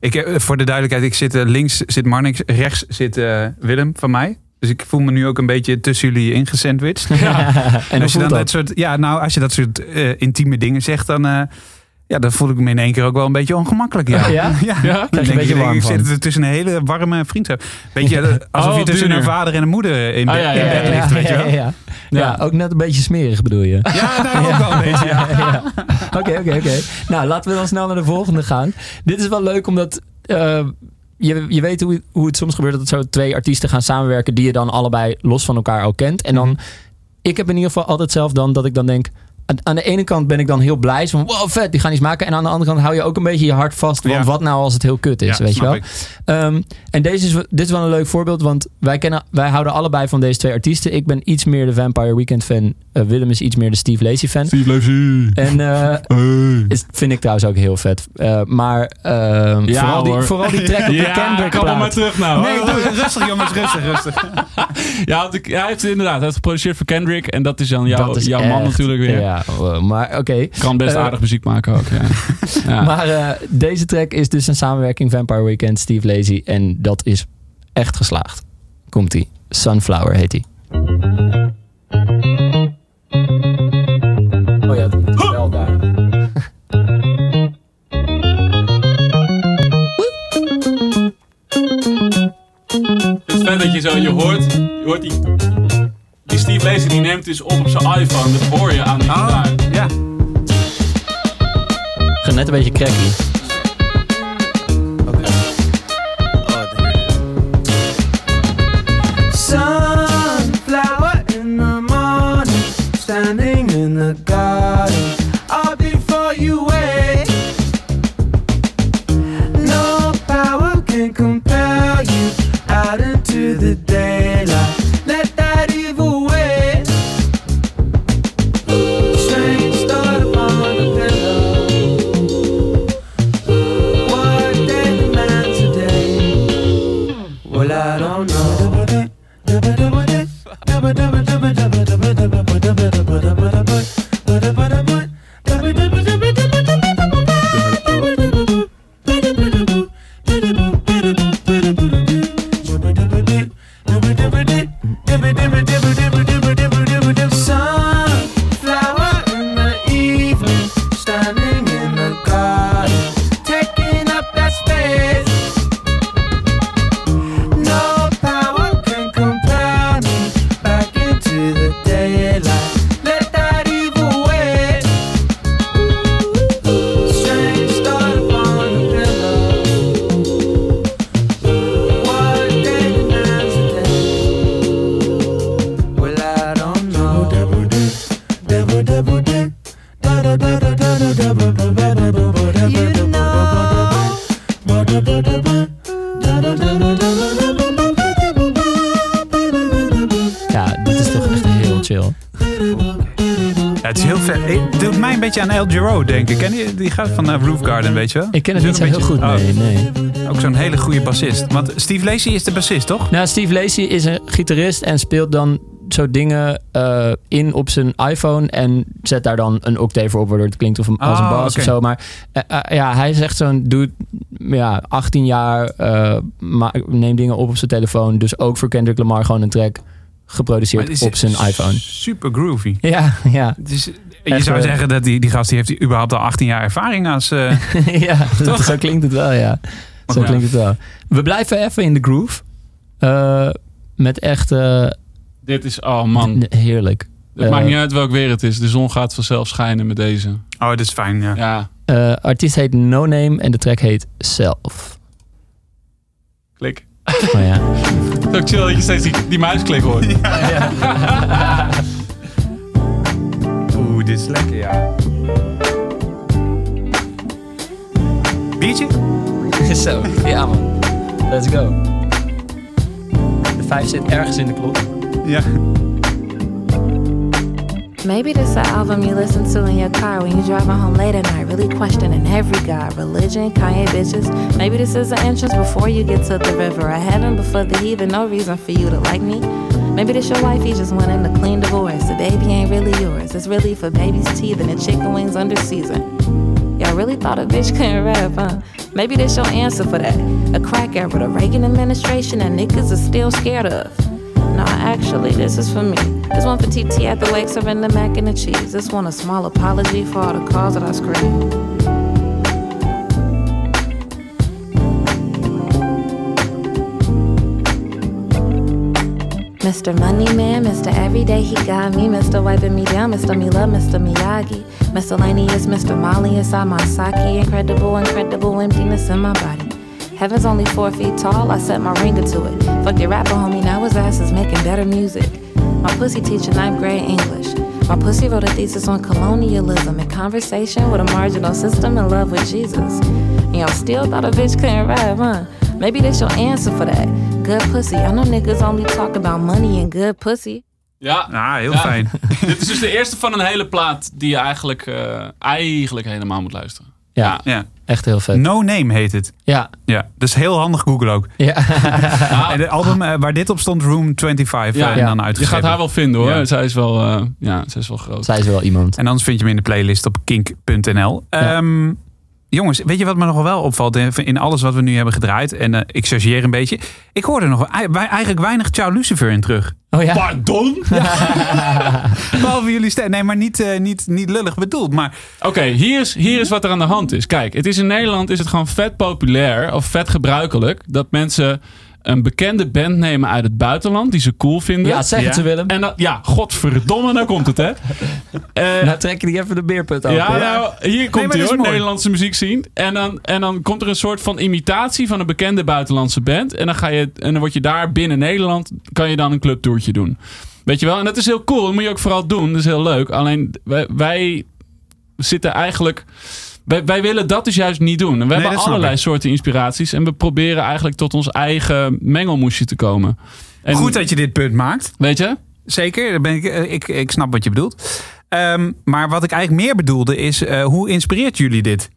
Ik, eh, voor de duidelijkheid, ik zit eh, links zit Marnix, rechts zit eh, Willem van mij. Dus ik voel me nu ook een beetje tussen jullie ingesandwiched. en als je dan dat? dat soort, ja, nou, als je dat soort intieme dingen zegt, dan, ja, dan voel ik me in één keer ook wel een beetje ongemakkelijk. Ja, Ja? ja. Je een denk beetje ik, warm ik van. zit er tussen een hele warme vriendschap. Beetje alsof Oh, je op tussen een vader en een moeder in, Ah, bed- ja, in ja, bed ja, ligt, weet je wel. ja, ja. Ja, ook net een beetje smerig bedoel je. Ja, nou ook wel een beetje. Oké, oké, oké. Nou, laten we dan snel naar de volgende gaan. Dit is wel leuk omdat eh, je, je weet hoe, hoe het soms gebeurt dat zo twee artiesten gaan samenwerken die je dan allebei los van elkaar al kent. En dan, Mhm. ik heb in ieder geval altijd zelf dan dat ik dan denk. Aan- de ene kant ben ik dan heel blij, van wow, vet, die gaan iets maken. En aan de andere kant hou je ook een beetje je hart vast. Want Ja. wat nou als het heel kut is, Ja, weet je wel? Ehm, en deze is, dit is wel een leuk voorbeeld, want wij, kennen, wij houden allebei van deze twee artiesten. Ik ben iets meer de Vampire Weekend fan. Eh, Willem is iets meer de Steve Lacy fan. Steve Lacy. En eh, Hey. is, vind ik trouwens ook heel vet. Eh, maar ehm, Ja, vooral, die, vooral die track op de Ja, Kendrick kom maar terug nou. Nee, doe, rustig jongens, rustig, rustig. Ja, want ik- hij heeft inderdaad hij heeft geproduceerd voor Kendrick. En dat is dan jouw, Dat is jouw man natuurlijk weer. Ja, maar oké. Kan best aardig muziek maken ook. Ja. Ja. Maar eh, deze track is dus een samenwerking Vampire Weekend, Steve Lazy. En dat is echt geslaagd. Komt-ie. Sunflower heet hij. Dat je zo, je hoort, je hoort die, die Steve Lacy die neemt dus op op zijn iPhone. Dat hoor je aan die gitaar. Ja. Gaat net een beetje cracky. Sunflower in the morning, standing in the garden. no, no. El Giro denken. Ken je? Die gaat van eh, Roof Garden, weet je wel? Ik ken het niet zo heel goed, nee. Oh, nee. Ook zo'n hele goede bassist. Want Steve Lacy is de bassist, toch? Nou, Steve Lacy is een gitarist en speelt dan zo dingen eh, in op zijn iPhone en zet daar dan een octave voor op, waardoor het klinkt of een, als een Oh, bas of zo. Maar eh, ja, hij is echt zo'n dude, ja, 18 jaar, neemt dingen op op zijn telefoon. Dus ook voor Kendrick Lamar gewoon een track geproduceerd op zijn iPhone. Super groovy. Ja, ja. Het is, je zou eh, zeggen dat die, die gast die heeft überhaupt al 18 jaar ervaring als... eh, ja, Toch? zo klinkt het wel, ja. Zo klinkt het wel. We blijven even in de groove. Eh, met echt eh, Dit is, oh man. heerlijk. Het maakt niet uit welk weer het is. De zon gaat vanzelf schijnen met deze. oh, dat is fijn, ja. Ja, eh, artiest heet No Name en de track heet Self. klik. Oh ja. Het is ook chill dat je steeds die, die muisklik hoort. Oeh, dit is lekker, ja. Biertje? Zo, ja man. Let's go. De vijf zit ergens in de klok. Ja. Maybe this is the album you listen to in your car when you're driving home late at night, really questioning every god, religion, Kanye bitches. Maybe this is the entrance before you get to the river of heaven, before the heathen, no reason for you to like me. Maybe this your wife, you just wanting a clean divorce. The baby ain't really yours, it's really for baby's teeth and the chicken wings under season. Y'all really thought a bitch couldn't rap, huh? Maybe this your answer for that. A crack era, the Reagan administration that niggas are still scared of. No, actually, this is for me. This one for TT at the wake serving the mac and the cheese. This one a small apology for all the calls that I screamed. Mr. Money Man, Mr. Everyday, he got me. Mr. Wiping me down, Mr. Me Love, Mr. Miyagi. Miscellaneous, Mr. Molly inside my sake. Incredible, incredible emptiness in my body. Heaven's only four feet tall, I set my ringer to it. Fuck your rapper homie, now his ass is making better music. My pussy teacher ninth grade English. My pussy wrote a thesis on colonialism and conversation with a marginal system in love with Jesus. Y'all still thought a bitch couldn't rap, huh? Maybe that's your answer for that. Good pussy. I know niggas only talk about money and good pussy. Ja, Ah, heel Ja. fijn. dit is dus de eerste van een hele plaat die je eigenlijk, eh, eigenlijk helemaal moet luisteren. Ja, Ja. echt heel vet. No Name heet het. Ja, Ja, dus heel handig Google ook. ja. En het album eh, waar dit op stond, Room 25, Ja, en ja. dan Je gaat haar wel vinden hoor. Ja. Zij, is wel, eh, ja, zij is wel groot. Zij is wel iemand. En anders vind je hem in de playlist op kink.nl. Ja. Jongens, weet je wat me nog wel opvalt in in alles wat we nu hebben gedraaid? En eh, ik chargeer een beetje. Ik hoorde nog ei- wij- eigenlijk weinig Ciao Lucifer in terug. Oh ja. Pardon? Behalve jullie stem. Nee, maar niet, eh, niet, niet lullig bedoeld. Maar Oké, hier, is, hier is wat er aan de hand is. Kijk, het is in Nederland is het gewoon vet populair of vet gebruikelijk dat mensen een bekende band nemen uit het buitenland die ze cool vinden. Ja, zeg het Ja. ze Willem. En dan, ja, godverdomme, nou komt het hè. Eh, Nou trek je die even de beerput open. ja, nou, hier komt dat hij hoor. Nederlandse muziek zien. En dan, en dan komt er een soort van imitatie van een bekende buitenlandse band. En dan, ga je, en dan word je daar binnen Nederland, kan je dan een clubtoertje doen. Weet je wel? En dat is heel cool, dat moet je ook vooral doen. Dat is heel leuk. Alleen wij, wij zitten eigenlijk... Wij, wij willen dat dus juist niet doen. En we hebben allerlei soorten inspiraties. En we proberen eigenlijk tot ons eigen mengelmoesje te komen. En, goed dat je dit punt maakt. Weet je? Zeker, ben ik, eh, ik, ik snap wat je bedoelt. Ehm, maar wat ik eigenlijk meer bedoelde is, eh, hoe inspireert jullie dit?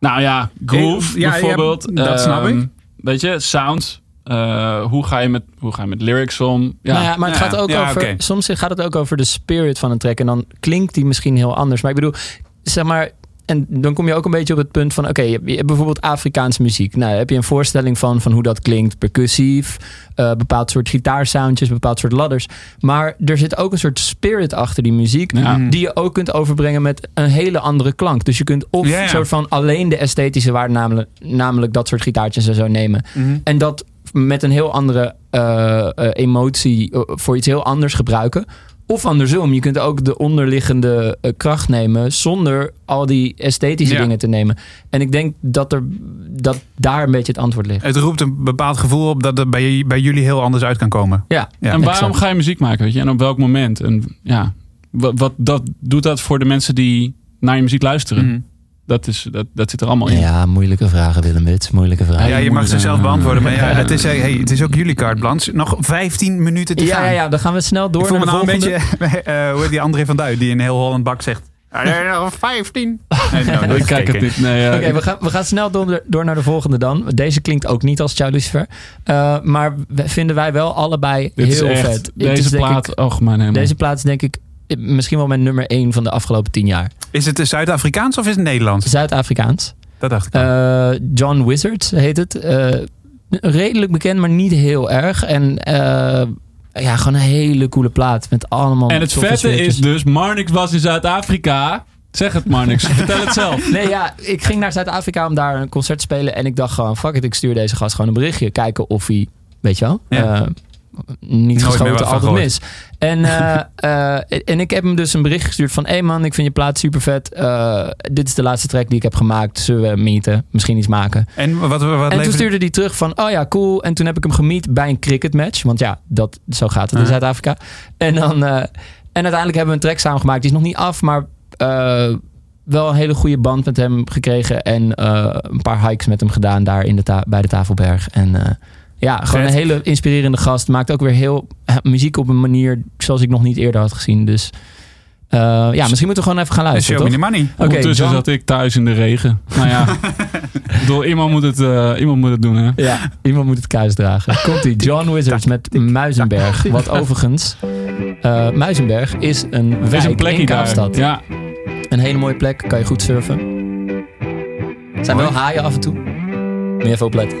Nou ja, groove Eh, ja, bijvoorbeeld. dat snap Ehm, ik. Weet je, sound. Eh, hoe, ga je met, hoe ga je met lyrics om? Ja, Nou ja, maar het Ja, gaat ook ja, over. Soms gaat het ook over de spirit van een track. En dan klinkt die misschien heel anders. Maar ik bedoel, zeg maar. En dan kom je ook een beetje op het punt van: oké, je, hebt- je hebt bijvoorbeeld Afrikaanse muziek. Nou, heb je een voorstelling van, van hoe dat klinkt, percussief, eh, bepaald soort gitaarsoundjes, bepaald soort ladders. Maar er zit ook een soort spirit achter die muziek, Ja. die je ook kunt overbrengen met een hele andere klank. Dus je kunt of ja. soort van alleen de esthetische waarde, namelijk, namelijk dat soort gitaartjes en zo nemen. En dat met een heel andere eh, eh, emotie voor iets heel anders gebruiken. Of andersom, je kunt ook de onderliggende eh, kracht nemen zonder al die esthetische Ja. dingen te nemen. En ik denk dat, er, dat daar een beetje het antwoord ligt. Het roept een bepaald gevoel op dat het bij, bij jullie heel anders uit kan komen. Ja, Ja. en waarom exact. ga je muziek maken? Weet je? En op welk moment? En ja, wat, wat dat, doet dat voor de mensen die naar je muziek luisteren? Mhm. Dat, is, dat, dat zit er allemaal in. Ja, moeilijke vragen Willem Wits, moeilijke vragen. Ja, je mag ze zelf beantwoorden. Maar ja, het, is, hey, het is ook jullie carte blanche. Nog 15 minuten te Ja, gaan. ja, ja, dan gaan we snel door Ik voel naar me nou een beetje, eh, hoe heet die André van Duin, die in heel Holland Bak zegt... "Ja, Nog 15. Nee, nou, dat ik is kijk het kicken. niet. Nee, Oké, we, gaan, we gaan snel door, door naar de volgende dan. Deze klinkt ook niet als Ciao Lucifer. Eh, maar we- vinden wij wel allebei dit is heel echt, vet. Deze is denk plaat, ik- oh mijn hemel. deze plaat is denk ik misschien wel mijn nummer 1 van de afgelopen 10 jaar. Is het Zuid-Afrikaans of is het Nederlands? Zuid-Afrikaans. Dat dacht ik. Eh, John Wizard heet het. Eh, redelijk bekend, maar niet heel erg. En eh, ja, gewoon een hele coole plaat. Met allemaal En het vette is dus, Marnix was in Zuid-Afrika. Zeg het Marnix, vertel het zelf. Nee, ja, ik ging naar Zuid-Afrika om daar een concert te spelen. En ik dacht gewoon, fuck it, ik stuur deze gast gewoon een berichtje. Kijken of hij, weet je wel, Ja. eh, niet geschoten, altijd gehoord. mis. En, eh, eh, en ik heb hem dus een bericht gestuurd van... Hé hey man, ik vind je plaat super vet. dit is de laatste track die ik heb gemaakt. Zullen we meeten? Misschien iets maken? En wat, wat, wat en toen stuurde hij terug van, oh ja, cool. En toen heb ik hem gemiet bij een cricketmatch. Want ja, dat, zo gaat het in Ja. Zuid-Afrika. En, dan, eh, en uiteindelijk hebben we een track samen gemaakt. Die is nog niet af, maar eh, wel een hele goede band met hem gekregen. En eh, een paar hikes met hem gedaan daar in de bij de Tafelberg. En eh, ja, gewoon Vet. een hele inspirerende gast. Maakt ook weer heel eh, muziek op een manier zoals ik nog niet eerder had gezien. Dus eh, ja, misschien moeten we gewoon even gaan luisteren, Show me the money. Oké, Ondertussen John- zat ik thuis in de regen. Nou ja, ik bedoel, iemand moet het, eh, iemand moet het doen hè. Ja, iemand moet het kuis dragen. Komt-ie. John Wizards met Muizenberg. Wat overigens... eh, Muizenberg is een Er is wijk een plekje in daar. Kaapstad. Ja, Een hele mooie plek. Kan je goed surfen. Er zijn wel haaien af en toe. Je even opletten.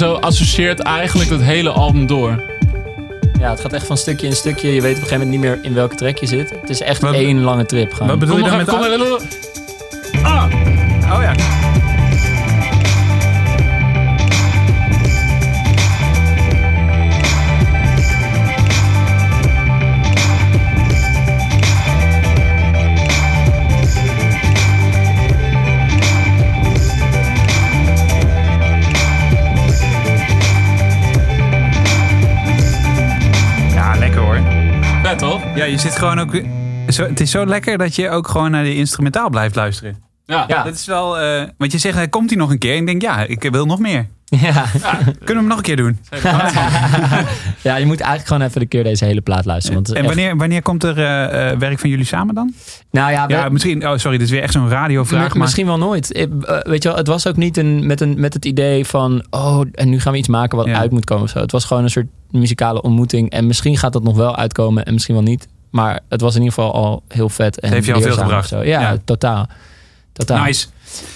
Zo associeert eigenlijk het hele album door. ja, het gaat echt van stukje in stukje. Je weet op een gegeven moment niet meer in welke track je zit. Het is echt Wat- één lange trip. Gewoon. Wat bedoel je Kom dan met... even, kom zit gewoon ook... Zo, het is zo lekker dat je ook gewoon naar die instrumentaal blijft luisteren. Ja. Ja. Dat is wel... eh want je zegt, komt hij nog een keer? En ik denk, ja, ik wil nog meer. Ja. Kunnen we hem nog een keer doen? ja, je moet eigenlijk gewoon even een keer deze hele plaat luisteren. Want En echt- wanneer, wanneer komt er eh, eh, werk van jullie samen dan? Nou ja, we- Ja, misschien... Oh, sorry, dit is weer echt zo'n radiovraag. Maar Misschien wel nooit. Ik, weet je wel, het was ook niet een, met, een, met het idee van... oh, en nu gaan we iets maken wat Ja. uit moet komen of zo. Het was gewoon een soort muzikale ontmoeting. En misschien gaat dat nog wel uitkomen en misschien wel niet. Maar het was in ieder geval al heel vet. En Het heeft je al veel gebracht. Ja, Ja. totaal. totaal. nice.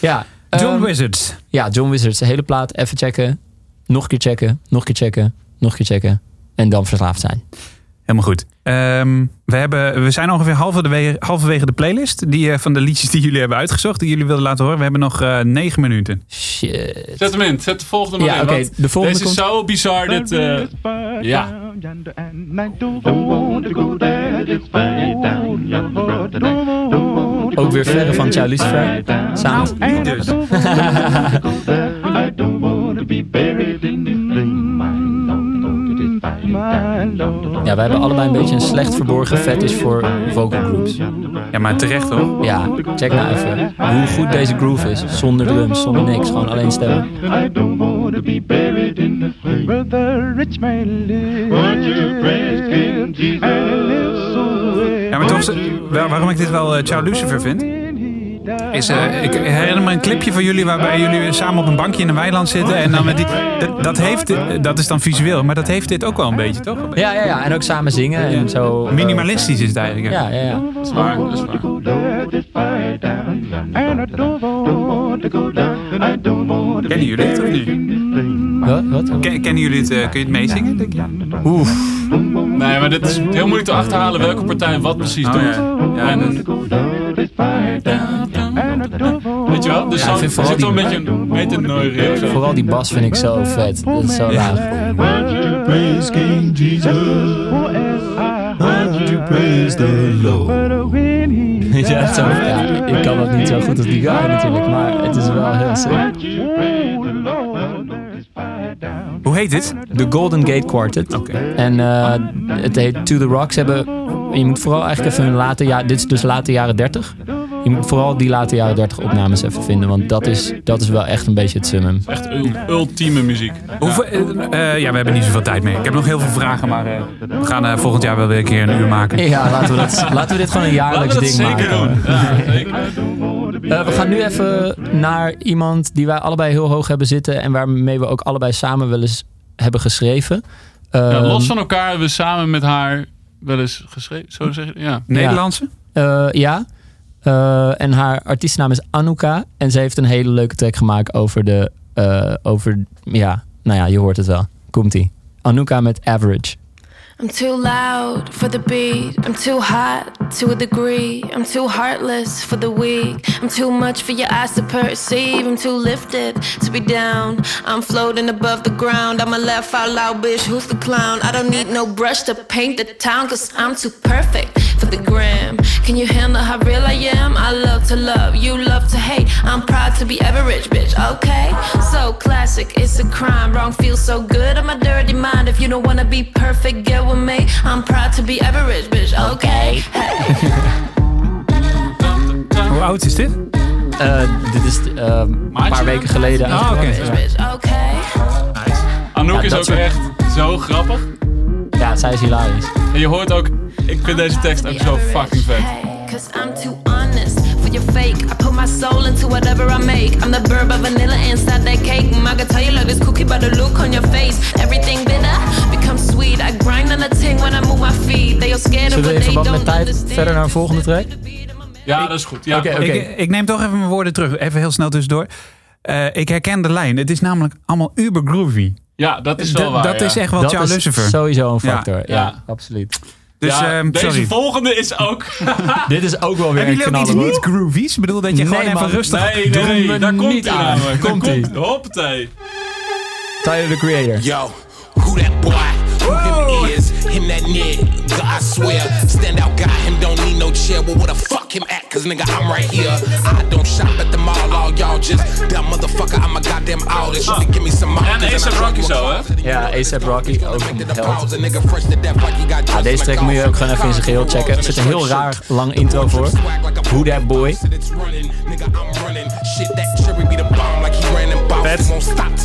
Ja, John ehm, Wizards. Ja, John Wizards. De hele plaat even checken. Nog een keer checken. Nog een keer checken. Nog een keer checken. En dan verslaafd zijn. Helemaal goed. Ehm, we, hebben, we zijn ongeveer halverwege, halverwege de playlist die, eh, van de liedjes die jullie hebben uitgezocht. Die jullie willen laten horen. We hebben nog eh, negen minuten. Shit. Zet hem in. Zet de volgende maar Ja, in. oké, want de volgende Deze is zo bizar. Dit, eh, ja. Ook weer verre van Ciao Lucifer. Samen. Niet dus. Ja, wij hebben allebei een beetje een slecht verborgen fetish voor vocal groups. Ja, maar terecht hoor. Ja, check nou even hoe goed deze groove is. Zonder drums, zonder niks. Gewoon alleen stemmen. I don't want to be buried in the flame where the rich man lives. Won't you praise King Jesus? And he lives so well. Ja, maar toch, waar- waarom ik dit wel eh Ciao Lucifer vind, is, eh, ik herinner me een clipje van jullie waarbij jullie samen op een bankje in een weiland zitten. En dan met die, dat, dat, heeft, eh, dat is dan visueel, maar dat heeft dit ook wel een beetje, toch? Ja, ja, ja. En ook samen zingen en zo. eh, Minimalistisch is het eigenlijk. Ja, ja, ja. Dat is waar. Dat is waar. Kennen jullie het of niet? Wat? Wat? Ken- kennen jullie het? eh, kun je het meezingen? Denk je? Oef. Nee, maar dit is heel moeilijk te achterhalen welke partij wat precies Oh, doet. ja. Ja, En Weet je wel? Dus Ja, ik vind vooral zit wel een die- beetje een zo. Vooral die bas vind ik zo vet. Dat is zo laag. The Ja, zo, ja, ik kan dat niet zo goed als die guy natuurlijk, maar het is wel heel sick. Hoe heet dit? De Golden Gate Quartet. Oké. En eh, het heet To The Rocks. Hebben, je moet vooral eigenlijk even hun late jaren... Dit is dus late jaren 30. Je moet vooral die late jaren 30 opnames even vinden. Want dat is, dat is wel echt een beetje het summum. Echt ul- ultieme muziek. Hoeveel, eh, eh, ja, we hebben niet zoveel tijd meer. Ik heb nog heel veel vragen, maar eh, we gaan eh, volgend jaar wel weer een keer een uur maken. Ja, laten we, dat, laten we dit gewoon een jaarlijks Laten we dat ding zeker maken. doen. Ja, zeker. We gaan nu even naar iemand die wij allebei heel hoog hebben zitten. En waarmee we ook allebei samen wel eens hebben geschreven. Ja, Ehm, los van elkaar hebben we samen met haar wel eens geschreven. Zo zeg je, ja. Nederlandse? Eh, ja. Eh, en haar artiestennaam is Anouka. En ze heeft een hele leuke track gemaakt over de... eh, over, ja, nou ja, je hoort het wel. Komt-ie. Anouka met Average. I'm too loud for the beat. I'm too hot to a degree. I'm too heartless for the weak. I'm too much for your eyes to perceive. I'm too lifted to be down. I'm floating above the ground. I'm a laugh out loud bitch. Who's the clown? I don't need no brush to paint the town. Cause I'm too perfect for the gram. Can you handle how real I am? I love to love. You love to hate. I'm proud to be average bitch. Okay? So classic. It's a crime. Wrong feels so good. I'm a dirty mind. If you don't wanna be perfect, get with me. I'm proud to be average, bitch. Okay. Hey. Hoe oud is dit? Eh, dit is eh, een paar weken geleden. Ah, oké. Anouk Ja, is ook soort- echt zo grappig. Ja, zij is hilarisch. En je hoort ook, ik vind deze tekst ook zo fucking vet. Hey, Cause I'm too honest for your fake. I put my soul into whatever I make. I'm the burb of vanilla inside that cake. Mm, I can tell you like this cookie by the look on your face. Everything bitter becomes sweet. I grind on the ting when I move my feet. They all scared of Zullen we what they don't tijd understand. verder naar een volgende track? Ja, dat is goed. Ja. Oké, oké. Ik, ik neem toch even mijn woorden terug. Even heel snel tussendoor. Eh, ik herken de lijn. Het is namelijk allemaal uber groovy. Ja, dat is wel D- waar. dat ja. is echt wel Dat Ciao is Lucifer. sowieso een Ja. factor. Ja, Ja. absoluut. Dus ja, ehm, deze sorry. volgende is ook... Dit is ook wel weer een jullie ook iets niet groovies? Ik bedoel dat je Nee, gewoon even rustig... Nee, nee, nee, we daar komt niet hij aan. Komt-ie. komt Hoppatee. Tyler, the Creator. Yo, who that boy? Him that nigga, I swear. Stand out guy, him don't need no chair. Well, where the fuck him at? Cause nigga, I'm right here. I don't shop at the mall, all y'all just dumb motherfucker. I'm a goddamn artist. You give me some En markers A$AP I Rocky zo, hè? Ja, A$AP Rocky, ook een held. Ja, deze track moet je ook gewoon even in zijn geheel checken. Er zit een heel raar lang intro voor. Who That Boy. Vet.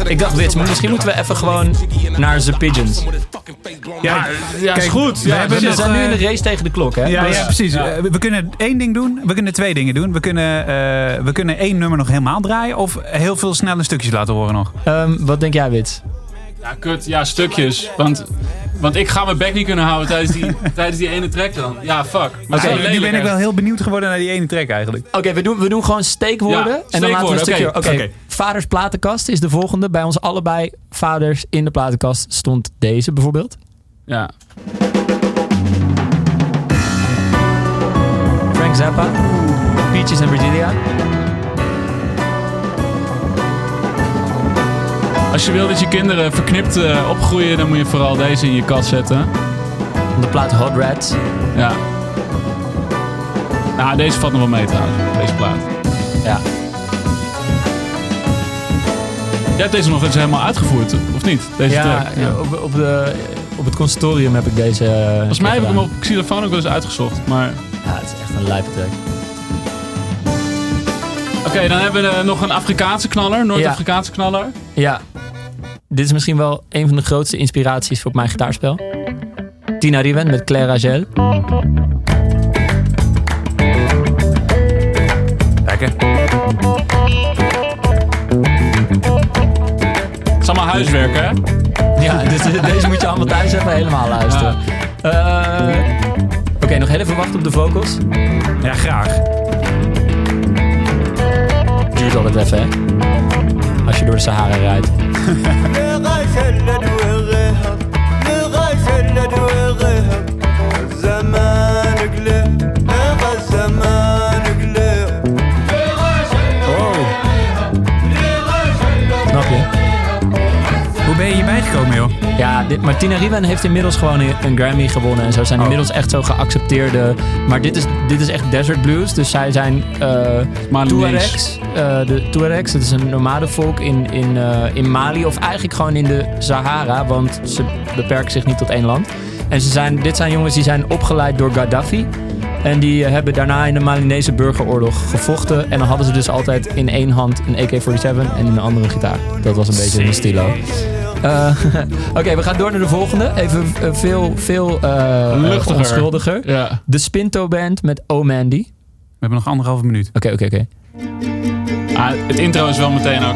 Ik dacht, Wits, maar misschien moeten we even gewoon naar The Pigeons. Ja, Ja, is goed. we Ja, We zijn nu in de race tegen de klok, hè? Ja, Dus- ja, precies. Eh, we kunnen één ding doen. We kunnen twee dingen doen. We kunnen, eh, we kunnen één nummer nog helemaal draaien. Of heel veel snelle stukjes laten horen nog. Ehm, wat denk jij, Wits? Ja, kut. Ja, stukjes. Want, want ik ga mijn bek niet kunnen houden tijdens die, tijdens die ene track dan. Ja, fuck. Maar Oké, zo nu ben ik wel heel benieuwd geworden naar die ene track eigenlijk. Oké, we, doen, we doen gewoon steekwoorden. Ja, en dan laten we een stukje... Oké, oké vaders platenkast is de volgende. Bij ons allebei vaders in de platenkast stond deze bijvoorbeeld. Ja. Frank Zappa, Peaches en Virginia. Als je wil dat je kinderen verknipt eh, opgroeien, dan moet je vooral deze in je kast zetten. De plaat Hot Rats. Ja. Nou, deze valt nog wel mee trouwens. Deze plaat. Ja. Jij hebt deze nog eens helemaal uitgevoerd, of niet? Deze ja, track. ja, Op, op, de, op het conservatorium heb ik deze. eh, Volgens mij heb ik hem op xylofoon ook wel eens uitgezocht. Maar Ja, het is echt een lijpe track. oké, dan hebben we eh, nog een Afrikaanse knaller, Noord-Afrikaanse knaller. Ja. Dit is misschien wel een van de grootste inspiraties voor mijn gitaarspel. Tina Riven met Claire Agel. Lekker. Het is allemaal huiswerk, hè? Ja, dus deze moet je allemaal thuis even helemaal luisteren. Eh, Oké, nog heel even wachten op de vocals. Ja, graag. Duurt altijd even, hè? Als je door de Sahara rijdt. Martina Riven heeft inmiddels gewoon een, Grammy gewonnen. En zo zijn Oh. inmiddels echt zo geaccepteerde. Maar dit is, dit is echt desert blues. Dus zij zijn eh Tuaregs. eh, de Tuaregs, dat is een nomadenvolk in, in, eh, in Mali. Of eigenlijk gewoon in de Sahara. Want ze beperken zich niet tot één land. En ze zijn, dit zijn jongens die zijn opgeleid door Gaddafi. En die hebben daarna in de Malinese burgeroorlog gevochten. En dan hadden ze dus altijd in één hand een AK-47 en in de andere een gitaar. Dat was een beetje hun stilo. Eh, Oké, we gaan door naar de volgende. Even eh, veel, veel eh, Luchtiger. onschuldiger. Ja. De Spinto Band met Oh Mandy. We hebben nog anderhalve minuut. Oké, oké, oké. Ah, het intro is wel meteen ook.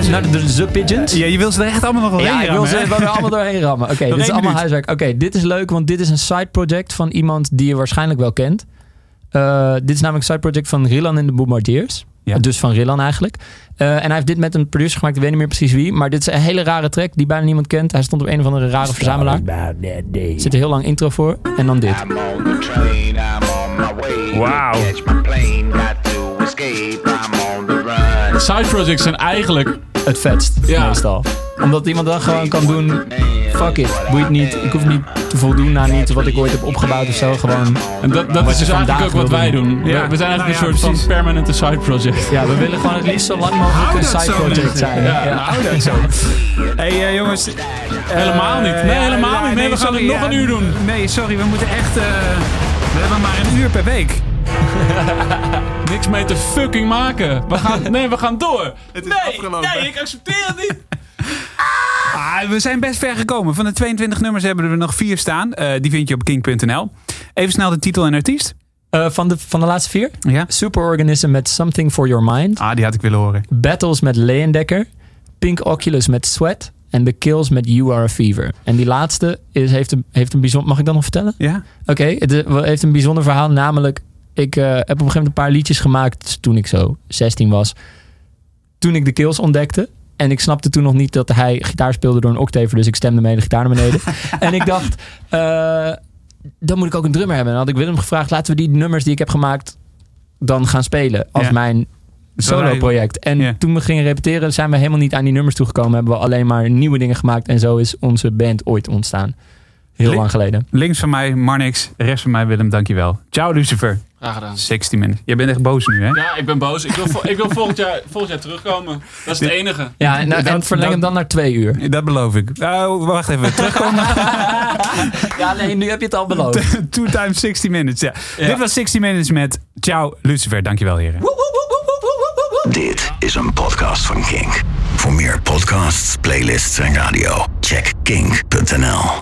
Naar, Nice. naar de The Pigeons? Ja, je wil ze er echt allemaal nog wel Ja, heen ik wil rammen, ze er allemaal doorheen rammen. Oké, dit is allemaal minuut. huiswerk. Oké, dit is leuk, want dit is een side project van iemand die je waarschijnlijk wel kent. Eh, dit is namelijk een side project van Rilan in de Bombardiers. Ja. Dus van Rilan eigenlijk. Eh, en hij heeft dit met een producer gemaakt, ik weet niet meer precies wie. Maar dit is een hele rare track die bijna niemand kent. Hij stond op een of andere rare verzamelaar. Er zit een heel lang intro voor. En dan dit. Wauw. Side projects zijn eigenlijk... Het vetst, Ja. meestal. Omdat iemand dan gewoon kan doen... Fuck it, boeit niet. Ik hoef niet te voldoen aan iets wat ik ooit heb opgebouwd of zo. Gewoon... En dat, dat is dus eigenlijk ook wat wij doen. Ja. We zijn eigenlijk Nou ja, een soort precies. van permanente side project. Ja, we willen gewoon het liefst zo lang mogelijk een side project zijn. Ja, hou dat zo. hey, eh, jongens. Helemaal niet. Nee, helemaal niet. Nee, we gaan het nog een uur doen. Nee, sorry, we moeten echt... eh, we hebben maar een uur per week. Niks mee te fucking maken. We gaan, nee, we gaan door. is nee, afgelopen. nee, ik accepteer het niet. Ah, we zijn best ver gekomen. Van de 22 nummers hebben we er nog vier staan. Eh, die vind je op king.nl. Even snel de titel en artiest. Eh, van, de, van de laatste vier? Ja. Superorganism met Something for Your Mind. Ah, die had ik willen horen. Battles met Leyendecker. Pink Oculus met Sweat. En The Kills met You Are a Fever. En die laatste is, heeft, een, heeft een bijzonder... Mag ik dat nog vertellen? Ja? Oké, het is- heeft een bijzonder verhaal. Namelijk, ik eh, heb op een gegeven moment een paar liedjes gemaakt toen ik zo 16 was. Toen ik de Kills ontdekte. En ik snapte toen nog niet dat hij gitaar speelde door een octaver. Dus ik stemde mee de gitaar naar beneden. en ik dacht, eh, dan moet ik ook een drummer hebben. En dan had ik Willem gevraagd, laten we die nummers die ik heb gemaakt dan gaan spelen. Als Ja. mijn solo project. En Ja. toen we gingen repeteren zijn we helemaal niet aan die nummers toegekomen. Hebben we alleen maar nieuwe dingen gemaakt. En zo is onze band ooit ontstaan. Heel Link- lang geleden. Links van mij Marnix, rechts van mij Willem, dankjewel. Ciao Lucifer. Graag gedaan. 60 minutes. Jij bent echt boos nu, hè? Ja, ik ben boos. Ik wil, ik wil volgend, jaar, volgend jaar terugkomen. Dat is het enige. Ja, en, en Dat- verleng hem dan naar twee uur. Dat beloof ik. Nou, wacht even. Terugkomen. Ja, nee, nu heb je het al beloofd. Two times 60 minutes. Ja. Dit was 60 minutes met Ciao Lucifer. Dankjewel, heren. Dit is een podcast van Kink. Voor meer podcasts, playlists en radio, check kink.nl.